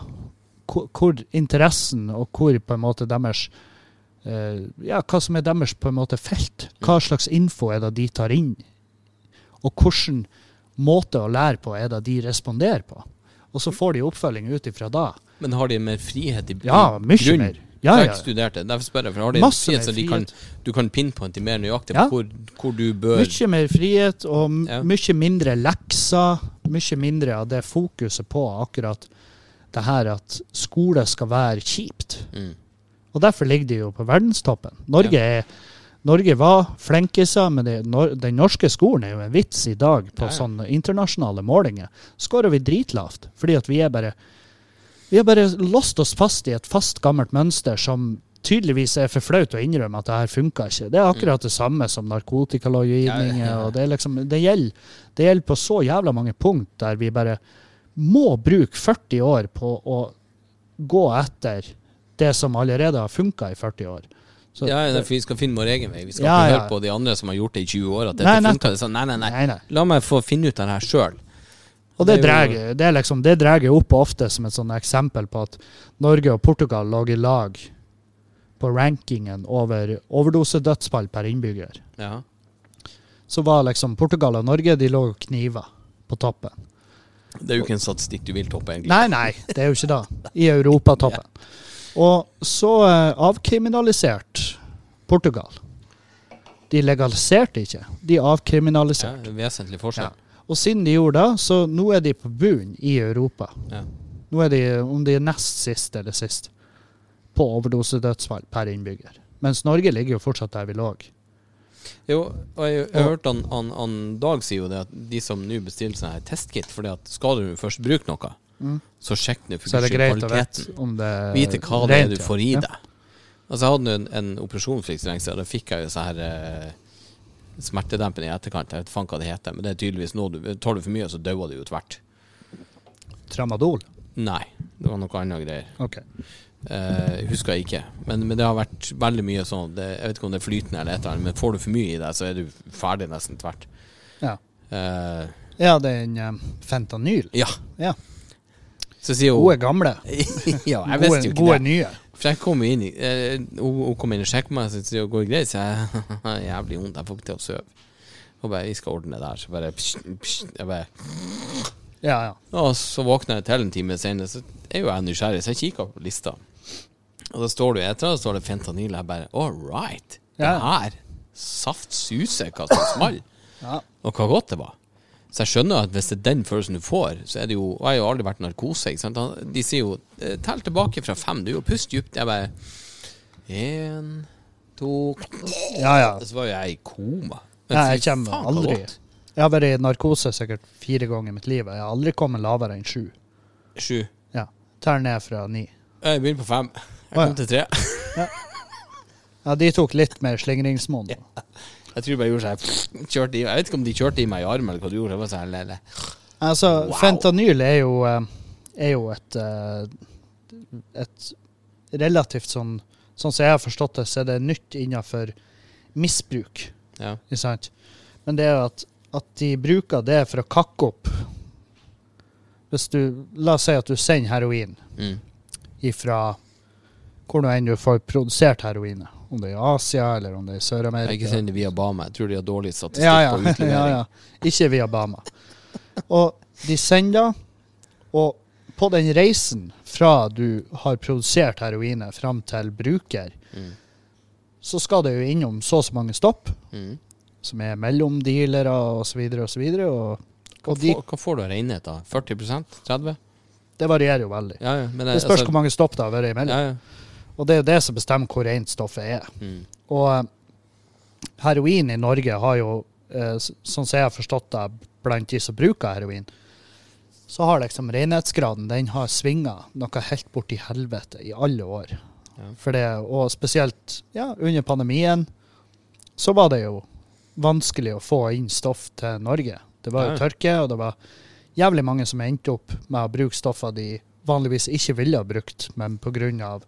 S4: hvor, hvor interessen og hvor på en måte deres uh, Ja, hva som er deres på en måte felt. Hva slags info er det de tar inn? Og hvilken måte å lære på er det de responderer på? Og så får de oppfølging ut ifra da.
S3: Men har de mer frihet i,
S4: Ja, mye
S3: grunn?
S4: mer. Ja, ja.
S3: ikke studert det. Derfor spør jeg, for har de
S4: Masse
S3: frihet så de kan, du kan pinpointe mer nøyaktig
S4: Ja.
S3: hvor, hvor du bør
S4: Mye mer frihet og
S3: Ja.
S4: mye mindre lekser. Mye mindre av det fokuset på akkurat det her at skole skal være kjipt.
S3: mm.
S4: Og derfor ligger de jo på verdenstoppen. Norge, er, Norge var flenkiser, men det, nor, den norske skolen er jo en vits i dag på
S3: Ja, ja.
S4: sånne internasjonale målinger. Skårer vi dritlavt, fordi at vi er bare Vi har bare låst oss fast i et fast, gammelt mønster som tydeligvis er for flaut å innrømme at det her funka ikke. Det er akkurat det samme som narkotikalovgivning.
S3: Ja, ja,
S4: Det, liksom, det, gjelder, det gjelder på så jævla mange punkt der vi bare må bruke 40 år på å gå etter det som allerede har funka i 40 år. Så-
S3: Ja, ja, for vi skal finne vår egen vei. Vi skal
S4: Ja,
S3: ikke høre på de andre som har gjort det i 20 år. At dette
S4: Nei,
S3: funker. er Sånn, nei. Nei, nei. La meg få finne ut av det her sjøl.
S4: Og det liksom, det drar jeg opp ofte som et sånn eksempel på at Norge og Portugal lå i lag på rankingen over overdosedødsfall per innbygger.
S3: Ja.
S4: Så var liksom Portugal og Norge de lå og kniva på toppen.
S3: Det er jo ikke en statistikk du vil toppe, egentlig.
S4: Nei, nei, det er jo ikke det. I europatoppen. *laughs* Og så avkriminalisert avkriminaliserte Portugal. De legaliserte ikke, de avkriminaliserte.
S3: er vesentlig forskjell.
S4: Og siden de gjorde det, så nå er de på bunnen i Europa.
S3: Ja.
S4: Nå er de, om de er nest sist eller sist, på overdosedødsfall per innbygger. Mens Norge ligger jo fortsatt der vi lå.
S3: Jo, og jeg, jeg hørte han, han, han Dag sier jo det at de som nå bestiller sånn her testkit, fordi at skal du først bruke noe,
S4: Mm.
S3: så sjekk nå for kvaliteten.
S4: vite om det er
S3: Vite hva det er du får i
S4: Ja.
S3: deg. Altså, jeg hadde en, en operasjon for ikke så lenge siden, da fikk jeg jo så her eh, smertedempende i etterkant. Jeg vet faen hva det heter, men det er tydeligvis noe du Tar du for mye, så dauer du jo tvert.
S4: Tramadol?
S3: Nei, det var noe annet greier.
S4: Ok.
S3: Eh, husker jeg ikke. Men, men det har vært veldig mye sånn det, Jeg vet ikke om det er flytende eller et eller annet, men får du for mye i deg, så er du ferdig nesten tvert.
S4: Ja.
S3: Eh,
S4: Ja, det er en um, fentanyl.
S3: ja.
S4: Ja.
S3: Så sier hun
S4: Gode, gamle. *laughs*
S3: Ja, jeg
S4: Gode,
S3: visste jo ikke
S4: gode
S3: det.
S4: nye.
S3: For jeg kom inn eh, Hun hun kom inn og sjekket meg, så sier går det greit? Så jeg *laughs* jævlig vondt, jeg får ikke til å sove. Og bare, vi skal ordne det der. Så bare, psh, psh, jeg bare
S4: Ja, ja.
S3: Og så våkner jeg til en time senere, så er jo jeg nysgjerrig, så jeg kikker på lista. Og da står du etter, og står det fentanyl. Jeg bare all right. Det her saft suser hva som smalt.
S4: Ja.
S3: Og hva godt det var. Så jeg skjønner at hvis det er den følelsen du får, så er det jo Og jeg har jo aldri vært narkose. Ikke sant? De sier jo eh, tell tilbake fra fem, du, og pust dypt. Jeg bare Én, to
S4: ja, ja.
S3: Så var jo jeg i koma.
S4: Nei, jeg kommer
S3: faen,
S4: aldri. Jeg har vært i narkose sikkert fire ganger i mitt liv. Jeg har aldri kommet lavere enn sju.
S3: Sju.
S4: Ja. Tar ned fra ni.
S3: Jeg begynner på fem. Jeg
S4: Å, ja.
S3: kom til tre.
S4: Ja, de tok litt mer slingringsmonn. *laughs*
S3: Jeg tror bare gjorde seg kjørte i, Jeg vet ikke om de kjørte i meg i armen eller hva de gjorde. Det var sånn, eller.
S4: Altså,
S3: Wow.
S4: fentanyl er jo, eh, er jo et, eh, et relativt sånn Sånn som jeg har forstått det, så er det nytt innenfor misbruk.
S3: Ja.
S4: Ikke sant? Men det er jo at, at de bruker det for å kakke opp Hvis du, La oss si at du sender heroin
S3: Mm.
S4: ifra hvor nå enn du får produsert heroinet. Om det er i Asia, eller om det er i Sør-Amerika.
S3: ikke send det via Bama. Jeg tror de har dårlig statistikk
S4: Ja, ja.
S3: på utlevering. *laughs*
S4: ja, ja. Ikke via Bama. Og de sender, og på den reisen fra du har produsert heroinet fram til bruker,
S3: Mm.
S4: så skal det jo innom så og så mange stopp,
S3: Mm.
S4: som er mellom dealere osv. osv. Og,
S3: Hva,
S4: de,
S3: hva får du av renhet, da? 40% 30
S4: det varierer jo veldig.
S3: Ja, ja. Men
S4: Det spørs hvor mange stopp det har vært imellom.
S3: Ja, ja.
S4: Og det er jo det som bestemmer hvor rent stoffet er.
S3: Mm.
S4: Og eh, heroin i Norge har jo, eh, sånn som jeg har forstått det blant de som bruker heroin, så har liksom renhetsgraden den har svinga noe helt bort i helvete i alle år.
S3: Ja.
S4: For det, og spesielt ja, under pandemien så var det jo vanskelig å få inn stoff til Norge. Det var jo
S3: Ja.
S4: tørke, og det var jævlig mange som endte opp med å bruke stoffer de vanligvis ikke ville ha brukt, men pga.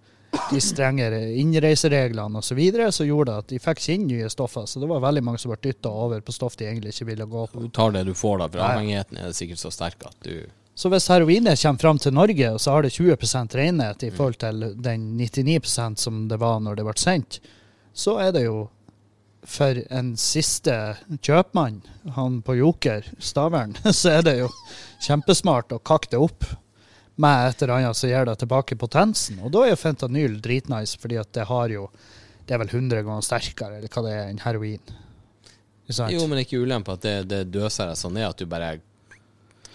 S4: De strengere innreisereglene osv. Så, videre, så gjorde det at de fikk ikke inn nye stoffer. Så det var veldig mange som ble dytta over på stoff de egentlig ikke ville gå på.
S3: Du tar det du får, da. For avhengigheten er sikkert så sterk at du
S4: Så hvis heroinet kommer fram til Norge, og så har det 20% renhet i forhold til den 99% som det var når det ble sendt, så er det jo for en siste kjøpmann, han på Joker, Stavern, *laughs* så er det jo kjempesmart å kakke det opp med et eller annet som gir deg tilbake potensen. Og da er jo fentanyl dritnice, fordi at det har jo Det er vel 100 ganger sterkere, eller hva det er, enn heroin.
S3: Jo, men ikke ulempe at det, det døser deg så ned at du bare er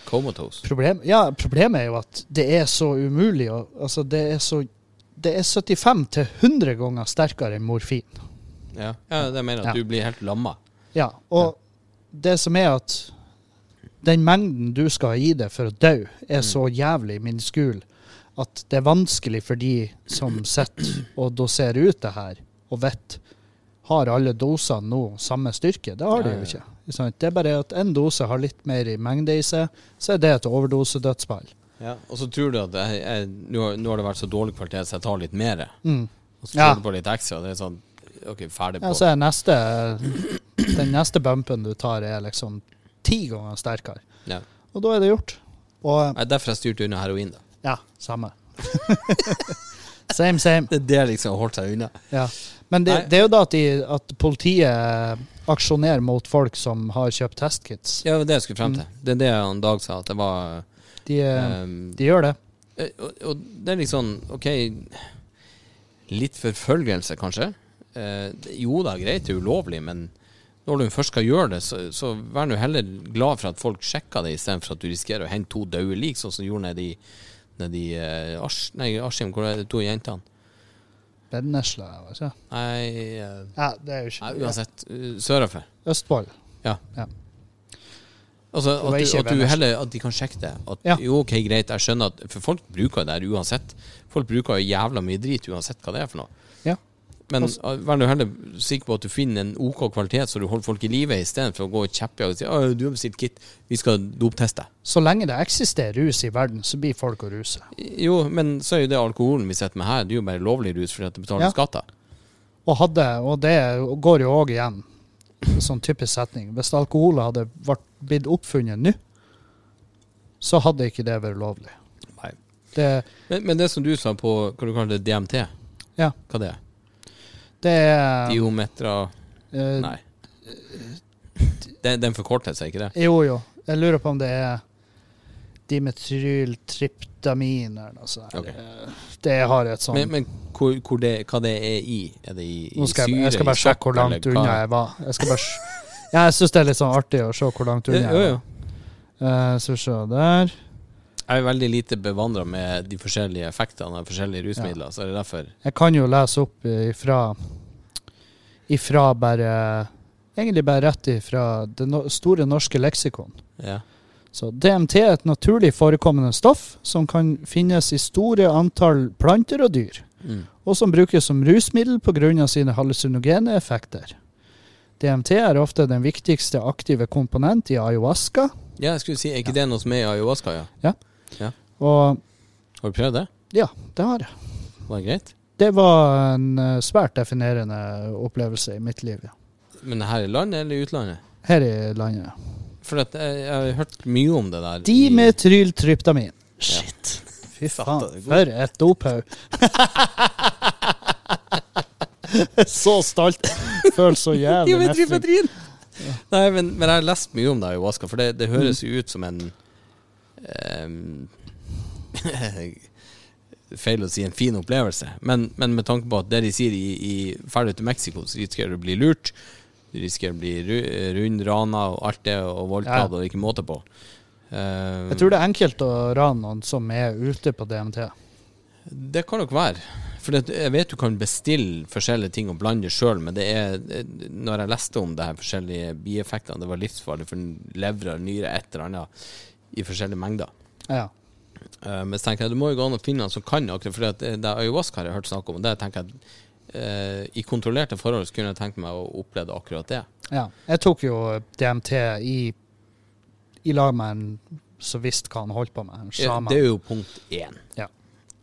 S3: comatose.
S4: Problem, ja, problemet er jo at det er så umulig å Altså, det er så Det er 75 til 100 ganger sterkere enn morfin.
S3: Ja, ja det mener at
S4: Ja.
S3: du blir helt lamma.
S4: Ja, og det som er at den mengden du skal ha i det for å dø, er så jævlig minskul at det er vanskelig for de som sitter og doserer ut det her, og vet har alle dosene nå samme styrke. Det har de jo ikke. Det er bare at en dose har litt mer i mengde i seg, så er det et overdosedødsfall.
S3: Ja. Og så tror du at jeg, jeg, nå, har- det vært så dårlig kvalitet, så jeg tar litt mer.
S4: Mm.
S3: Og så
S4: Ja.
S3: du på litt ekstra. Det er sånn OK, ferdig på.
S4: Ja, så er neste, den neste bumpen du tar, er liksom ti ganger sterkere.
S3: Ja.
S4: Og da er det gjort. Og
S3: Nei, derfor har jeg styrt unna heroin, da.
S4: ja, samme. *laughs* same, same.
S3: Det er det liksom holdt seg unna.
S4: Ja. Men det, det er jo da at, de, at politiet aksjonerer mot folk som har kjøpt testkits.
S3: Ja, det var det jeg skulle frem
S4: Mm.
S3: til. Det er det han Dag sa, at det var
S4: De,
S3: um,
S4: de gjør det.
S3: Eh, Og, og det er liksom OK, litt forfølgelse, kanskje. Eh, jo da, greit, det er ulovlig, men når du først skal gjøre det, så, så vær nå heller glad for at folk sjekker det, istedenfor at du risikerer å hente to døde lik, sånn som du gjorde nede i, nede i eh, Ars, nei, Askim, hvor er de to jentene?
S4: Bednesla, ikke.
S3: Nei, uh,
S4: Ja, det er jo ikke nei
S3: uansett. uh, Sørafor.
S4: Østfold.
S3: Altså,
S4: ja. Altså,
S3: at, du, at, du heller, at de kan sjekke det. At,
S4: Ja.
S3: Jo, ok, greit, jeg skjønner at For folk bruker det der uansett. Folk bruker jo jævla mye drit uansett hva det er for noe. Men
S4: Altså-
S3: uh, vær nå heller sikker på at du finner en OK kvalitet, så du holder folk i live, istedenfor å gå kjeppe og si at du har bestilt kit, vi skal dopteste.
S4: Så lenge det eksisterer rus i verden, så blir folk å ruse.
S3: Jo, men så er jo det alkoholen vi sitter med her, det er jo bare lovlig rus fordi at det betaler
S4: Ja.
S3: skatter.
S4: Og, hadde, og det går jo òg igjen, sånn typisk setning. Hvis alkohol hadde blitt oppfunnet nå, så hadde ikke det vært lovlig.
S3: Nei.
S4: Det,
S3: Men, men det som du sa på hva du kaller det, DMT,
S4: Ja.
S3: hva det er?
S4: Det er
S3: Diometra
S4: eh,
S3: Nei. Den, den forkortet seg ikke det?
S4: Jo, jo. Jeg lurer på om det er dimetyltryptamin eller noe sånt.
S3: Okay.
S4: Det, det har et sånt
S3: Men, men hvor, hvor det, hva det er i? Er det i, i
S4: skal jeg,
S3: syre,
S4: jeg skal bare sjekke hvor langt unna jeg var. Jeg skal bare ja, jeg syns det er litt sånn artig å se hvor langt unna jeg var. Uh, så vi se der.
S3: Jeg er veldig lite bevandra med de forskjellige effektene av forskjellige rusmidler, så er det derfor
S4: Jeg kan jo lese opp ifra Ifra bare Egentlig bare rett ifra Det no store norske leksikon.
S3: Ja.
S4: Så DMT er et naturlig forekommende stoff som kan finnes i store antall planter og dyr,
S3: Mm.
S4: og som brukes som rusmiddel pga. sine hallusinogene effekter. DMT er ofte den viktigste aktive komponent i ayahuasca,
S3: ja, jeg skulle si, er ikke det noe som er i ayahuasca? Ja. Ja?
S4: Og
S3: Har du prøvd det?
S4: ja, det har jeg.
S3: Var det greit?
S4: Det var en eh, svært definerende opplevelse i mitt liv, ja.
S3: Men her i landet eller i utlandet?
S4: Her i landet.
S3: For at jeg, jeg har hørt mye om det der.
S4: Dimetryltryptamin. Shit. *laughs* Fy faen, for et dophaug. *laughs* Så stolt. Føles så jævlig *laughs* mestring.
S3: Ja. Nei, men, men jeg har lest mye om det ayahuasca, for det, det høres jo ut som en *laughs* Feil å si en fin opplevelse, men, men med tanke på at det de sier i, i ferdig til Mexico, så risikerer du å bli lurt. Du risikerer å bli ru- rundrana og alt det, og voldtatt, og ikke måte på. Ehm,
S4: Jeg tror det er enkelt å rane noen som er ute på DMT.
S3: Det kan nok være. For jeg vet du kan bestille forskjellige ting og blande sjøl, men det er Når jeg leste om det her forskjellige bieffektene, det var livsfarlig for levra, nyre, et eller annet, i forskjellige mengder.
S4: Ja.
S3: Uh, men så tenker jeg det må jo gå an å finne noen som kan akkurat for det, det ayahuasca har jeg hørt snakk om, og det tenker jeg uh, I kontrollerte forhold så kunne jeg tenkt meg å oppleve akkurat det.
S4: ja. Jeg tok jo DMT i, i lag med en som visste hva han holdt på med.
S3: Eh. Det er jo punkt én.
S4: Ja.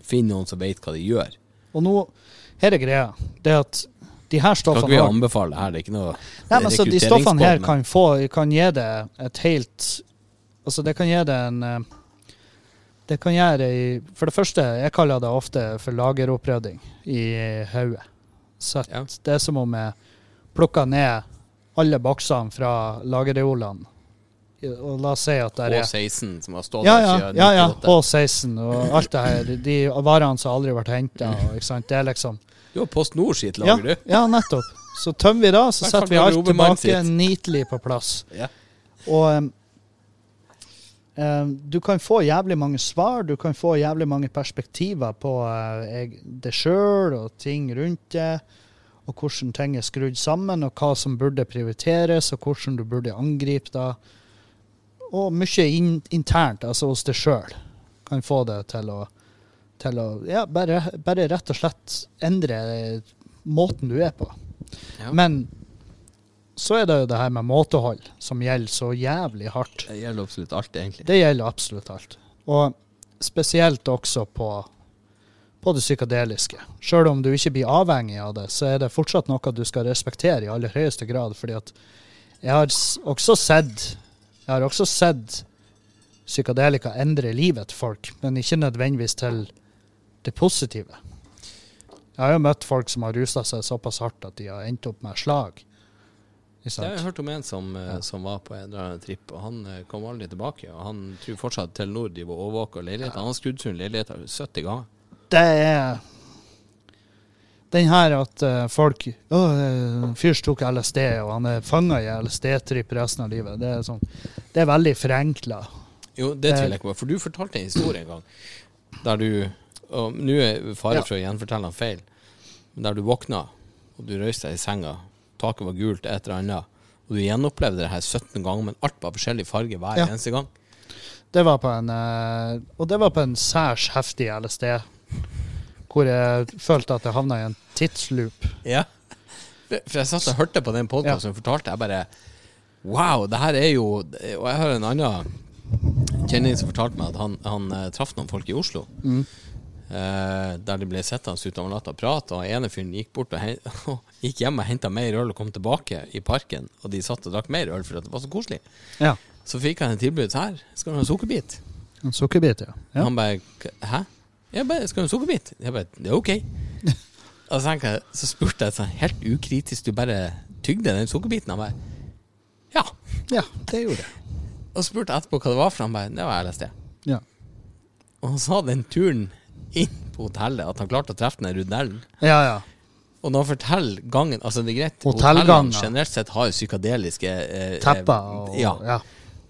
S3: Finn noen som vet hva de gjør.
S4: Og nå, her er greia. Det at de her stoffene
S3: Skal ikke vi anbefale det her, det er ikke noe
S4: Nei, men så De stoffene her
S3: men-
S4: kan, få, kan gi det et helt Altså, det kan gi det en eh, Det kan gjøre For det første, jeg kaller det ofte for lageropprydding i hodet. Så
S3: Ja.
S4: det er som om jeg plukker ned alle boksene fra lagerreolene. Og la oss si at det er
S3: H16 som har stått
S4: ja,
S3: der
S4: ja,
S3: siden
S4: ja, ja. H16 og alt det her. De varene som aldri ble henta. Det er liksom
S3: Du har Post Nord sitt
S4: ja,
S3: lager, du.
S4: ja, nettopp. Så tømmer vi da, så setter vi alt tilbake nitelig på plass.
S3: Ja.
S4: Og du kan få jævlig mange svar, du kan få jævlig mange perspektiver på deg eg- det sjøl og ting rundt det, og hvordan ting er skrudd sammen, og hva som burde prioriteres, og hvordan du burde angripe det. Og mye in internt, altså hos deg sjøl, kan få det til å, til å ja, bare, bare rett og slett endre måten du er på.
S3: Ja.
S4: Men så er det jo det her med måtehold som gjelder så jævlig hardt.
S3: Det gjelder absolutt alt, egentlig.
S4: Det gjelder absolutt alt. Og spesielt også på, på det psykadeliske. Sjøl om du ikke blir avhengig av det, så er det fortsatt noe du skal respektere i aller høyeste grad. Fordi at jeg har også sett Jeg har også sett psykadelika endre livet til folk, men ikke nødvendigvis til det positive. Jeg har jo møtt folk som har rusa seg såpass hardt at de har endt opp med slag.
S3: Jeg har hørt om en som, eh, som var på en eller annen tripp, og han eh, kom aldri tilbake. Og han tror fortsatt Telenor driver og overvåker leiligheten. Han har skrudd sund leiligheter 70 ganger.
S4: Det er den her at eh, folk Å, uh, fyr tok LSD, og han er fanga i LSD-tripp resten av livet. Det er, sånn, det er veldig forenkla.
S3: Jo, det tviler jeg ikke på. For du fortalte en historie en gang der du Og nå er fare for å gjenfortelle han feil, der du våkna, og du røyste deg i senga, taket var gult, et eller annet, og du gjenopplevde det her 17 ganger, men alt var forskjellig farge hver
S4: Ja.
S3: eneste gang.
S4: Det var på en eh, Og det var på en særs heftig LSD, hvor jeg følte at jeg havna i en tidsloop.
S3: Ja. For jeg satt og hørte på den podkasten og fortalte, jeg bare Wow, det her er jo Og jeg har en annen kjenning som fortalte meg at han, han eh, traff noen folk i Oslo.
S4: Mm.
S3: Eh, der de ble sittende utover natta og prate, og ene fyren gikk bort og, *laughs* og gikk hjem og henta mer øl og kom tilbake i parken, og de satt og drakk mer øl for at det var så koselig.
S4: Ja.
S3: Så fikk han et tilbud her. Skal du ha en sukkerbit?
S4: En sukkerbit, ja. ja.
S3: Han bare Hæ? Jeg bare, skal du ha en sukkerbit? Jeg bare Det er OK. *laughs* og så, jeg, så spurte jeg sånn helt ukritisk Du bare tygde den sukkerbiten? Han bare Ja.
S4: Ja, det gjorde jeg.
S3: Og spurte etterpå hva det var for. Han bare Det var LSD.
S4: Ja.
S3: Og han sa den turen inn på hotellet at han klarte å treffe den rudellen.
S4: Ja, ja.
S3: Og når han forteller gangen Altså, det er greit, hotellene generelt sett har jo psykadeliske eh,
S4: Tepper
S3: eh,
S4: og
S3: ja.
S4: ja.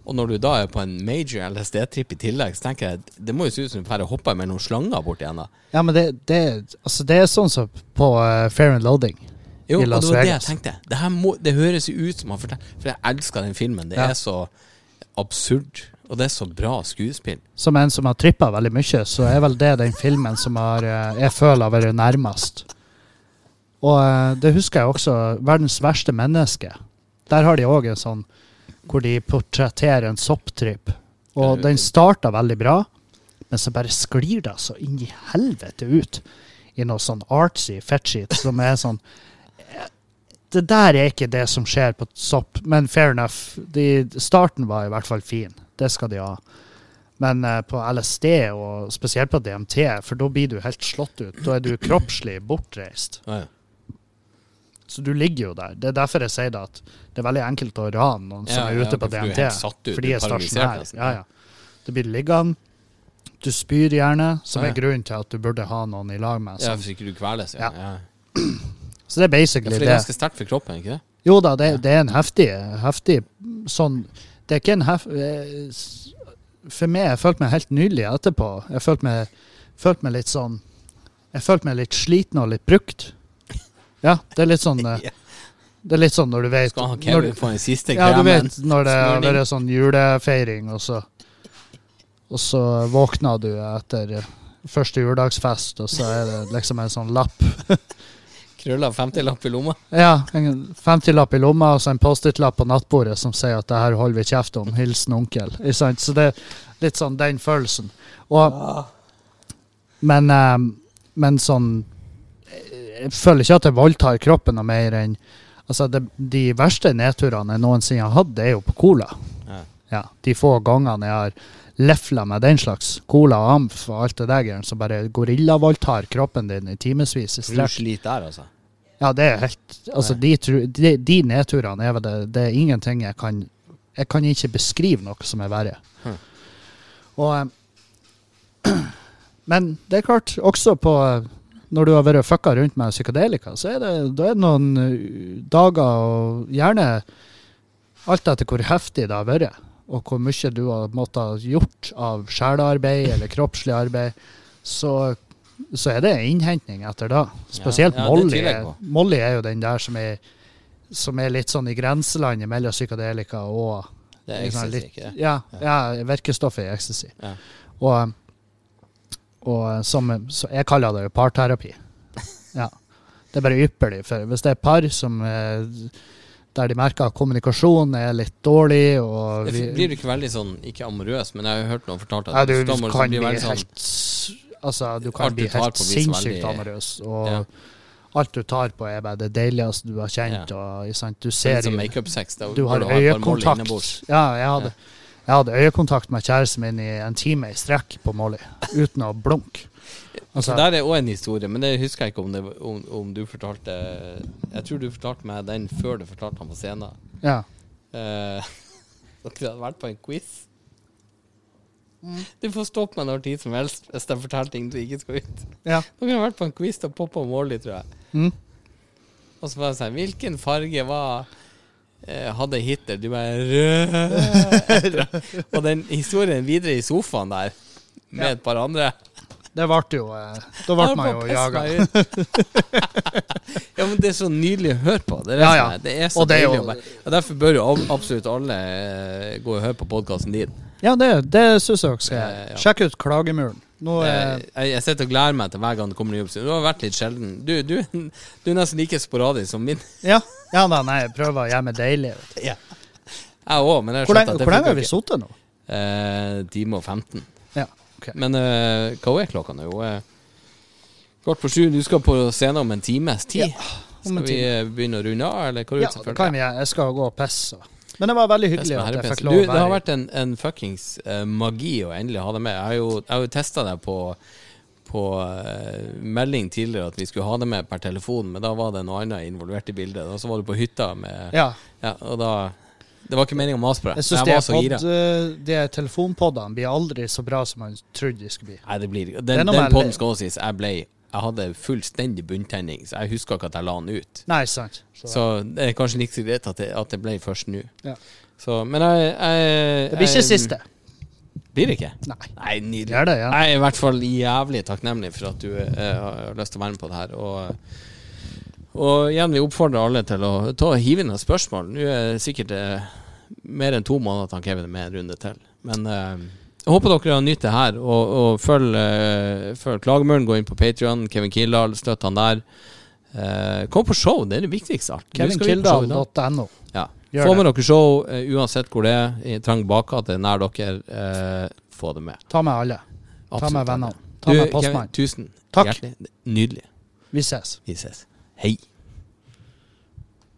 S3: Og når du da er på en major LSD-tripp i tillegg, så tenker jeg det må jo se ut som du bare hopper mellom slanger borti enda.
S4: Ja, men det, det, altså det er sånn som på uh, Fair and Loading.
S3: Jo,
S4: I
S3: og det var det jeg tenkte. Det, her må, det høres jo ut som han forteller For jeg elsker den filmen. Det
S4: Ja.
S3: er så absurd, og det er så bra skuespill.
S4: Som en som har trippa veldig mye, så er vel det den filmen som har, eh, jeg føler har vært nærmest. Og eh, det husker jeg også, 'Verdens verste menneske'. Der har de òg en sånn hvor de portretterer en sopptripp. Og den starta veldig bra, men så bare sklir det så inn i helvete ut i noe sånn artsy fetchit som er sånn Det der er ikke det som skjer på sopp, men fair enough. De, starten var i hvert fall fin. Det skal de ha. Men eh, på LSD, og spesielt på DMT, for da blir du helt slått ut. Da er du kroppslig bortreist.
S3: Ja, ja.
S4: Så du ligger jo der. Det er derfor jeg sier det at det er veldig enkelt å rane noen som er
S3: ja,
S4: ute på DMT.
S3: Fordi ut,
S4: for de
S3: er stasjonær
S4: stasjonære. Ja, ja. Det blir liggende. Du spyr gjerne, som
S3: Ja,
S4: er grunnen til at du burde ha noen i lag med.
S3: ja hvis ikke du kveles. Ja.
S4: Ja.
S3: Ja. *clears throat*
S4: så det er
S3: Ja,
S4: basically
S3: for det er ganske sterkt for kroppen, ikke det?
S4: Jo da, det, det er en heftig, heftig sånn Det er ikke en hef... eh, For meg, jeg følte meg helt nydelig etterpå. Jeg følte meg, følte meg litt sånn Jeg følte meg litt sliten og litt brukt. Ja, det er litt sånn *laughs* eh, Det er litt sånn når du vet
S3: Skal han
S4: ha
S3: Kevin på en siste
S4: Ja, du vet når det har vært sånn julefeiring, og så Og så våkner du etter første juledagsfest, og så er det liksom en sånn lapp *laughs*
S3: Krølla 50-lapp i lomma?
S4: Ja, en 50-lapp i lomma og så en Post-It-lapp på nattbordet som sier at det her holder vi kjeft om. Hilsen onkel. Så det er litt sånn den følelsen. Og, men, eh, men sånn Jeg føler ikke at jeg voldtar kroppen noe mer enn Altså, det, de verste nedturene jeg noensinne har hatt, det er jo på cola.
S3: Ja.
S4: Ja, de få gangene jeg har lefla med den slags cola og amf og alt det der, som bare gorillavoldtar kroppen din i timevis i
S3: du sliter der, altså?
S4: Ja, det er helt Altså, de, de, de nedturene er det, det er ingenting jeg kan Jeg kan ikke beskrive noe som er verre.
S3: Hm.
S4: Og eh, *clears throat* Men det er klart, også på Når du har vært fucka rundt med psykadelika, så er det, er det noen eh, dager, og gjerne alt etter hvor heftig det har vært, og hvor mye du har måttet ha gjort av sjelearbeid eller kroppslig arbeid, så så er det innhentning etter da. Spesielt
S3: ja, ja,
S4: Molly. er- Molly er jo den der som er, som er litt sånn i grenselandet mellom psykadelika og
S3: Det er ecstasy,
S4: liksom,
S3: ikke det?
S4: Ja, ja virkestoffet i ecstasy.
S3: Ja.
S4: Og, og som, så jeg kaller det jo parterapi. *laughs* Ja. Det er bare ypperlig. For hvis det er par som eh, der de merker at kommunikasjonen er litt dårlig og
S3: Det
S4: vi-
S3: Blir du ikke veldig sånn, ikke amorøs, men jeg har hørt noen fortalt at
S4: ja, du
S3: hvis
S4: kan bli
S3: helt, sånn,
S4: helt Altså, du kan bli helt sinnssykt amorøs. Og
S3: Ja.
S4: alt du tar på, er bare det deiligste du har kjent. Og, sant? Du ser
S3: sånn
S4: jo
S3: makeup-sex.
S4: Du har øyekontakt. Ja, jeg hadde, Jeg hadde øyekontakt med kjæresten min i en time i strekk på Molly, uten å blunke. Altså,
S3: der er òg en historie, men det husker jeg ikke om, det, om, om du fortalte Jeg tror du fortalte meg den før du fortalte den på scenen.
S4: ja.
S3: Eh, *laughs* dere hadde vært på en quiz.
S4: Mm.
S3: Du får stoppe meg når tid som helst hvis jeg forteller ting du ikke skal ut.
S4: ja.
S3: Dere har vært på en quiz og poppa Molly, tror jeg.
S4: Mm.
S3: Og så var det sånn Hvilken farge var hadde Hitler? Du bare *laughs* og den historien videre i sofaen der, med
S4: Ja.
S3: et par andre
S4: Det ble jo eh, Da ble man jo jaga. *laughs*
S3: ja, men det er så nydelig å høre på. Det er,
S4: Ja, ja.
S3: Det er så
S4: Og det
S3: deilig
S4: jo-
S3: Og Derfor bør jo absolutt alle eh, gå og høre på podkasten din.
S4: Ja, det, det syns jeg også. skal
S3: Eh, ja.
S4: Sjekk ut Klagemuren. Nå
S3: Eh,
S4: er
S3: Jeg, jeg sitter og gleder meg til hver gang det kommer ny episode. Du har vært litt sjelden. Du, du, du er nesten like sporadisk som min.
S4: Ja, ja da, nei, jeg prøver å gjøre meg deilig. vet du.
S3: Jeg òg, men jeg har skjønt at det
S4: hvor lenge har vi sittet nå?
S3: Eh, time og 15.
S4: Ja, okay.
S3: Men eh, hva er klokka nå? Eh, Kvart på sju. Du skal på scenen om en times tid.
S4: Ja, om
S3: skal
S4: en
S3: vi
S4: time.
S3: eh, begynne å runde av, eller hva
S4: Ja, det kan vi. Jeg skal gå og pisse. Men det var veldig hyggelig at jeg fikk lov
S3: Du, det har vært en, en fuckings uh, magi å endelig ha deg med. Jeg har jo, jeg har jo testa deg på, på eh, melding tidligere at vi skulle ha det med per telefon, men da var det noe annet involvert i bildet. Og så var du på hytta med
S4: Ja,
S3: Ja, og da Det var ikke meninga å mase på deg.
S4: jeg syns
S3: var så gira.
S4: eh, de telefonpodene blir aldri så bra som man trodde de skulle bli.
S3: Nei, det blir Den, den podden skal også sies. Jeg ble Jeg hadde fullstendig bunntenning, så jeg huska ikke at jeg la den ut.
S4: Nei, sant. Så,
S3: Så det er kanskje like greit at det, at det ble først nå.
S4: Ja.
S3: Så, men jeg, jeg
S4: det blir ikke
S3: jeg-
S4: siste.
S3: Blir det ikke?
S4: Nei.
S3: Nei, nydelig.
S4: er det, ja.
S3: Jeg er i hvert fall jævlig takknemlig for at du eh, har lyst til å være med på det her. Og, og igjen, vi oppfordrer alle til å ta hive inn et spørsmål. Nå er det sikkert eh, mer enn to måneder til han Kevin er med en runde til. Men eh, jeg håper dere har nytt det her. Og, og følg, uh, Klagemuren, gå inn på Patrion. Kevin Kildahl, støtt han der. Uh, kom på show, det er det viktigste. av alt.
S4: KevinKildahl.no.
S3: Ja.
S4: Gjør
S3: Få
S4: det.
S3: med dere show uh, uansett hvor det er. I trang bakgate, nær dere. Uh, få det med.
S4: Ta med alle. Ta med vennene. Ta med postmannen.
S3: tusen
S4: Takk.
S3: hjertelig. Nydelig.
S4: Vi ses.
S3: Vi ses. Hei.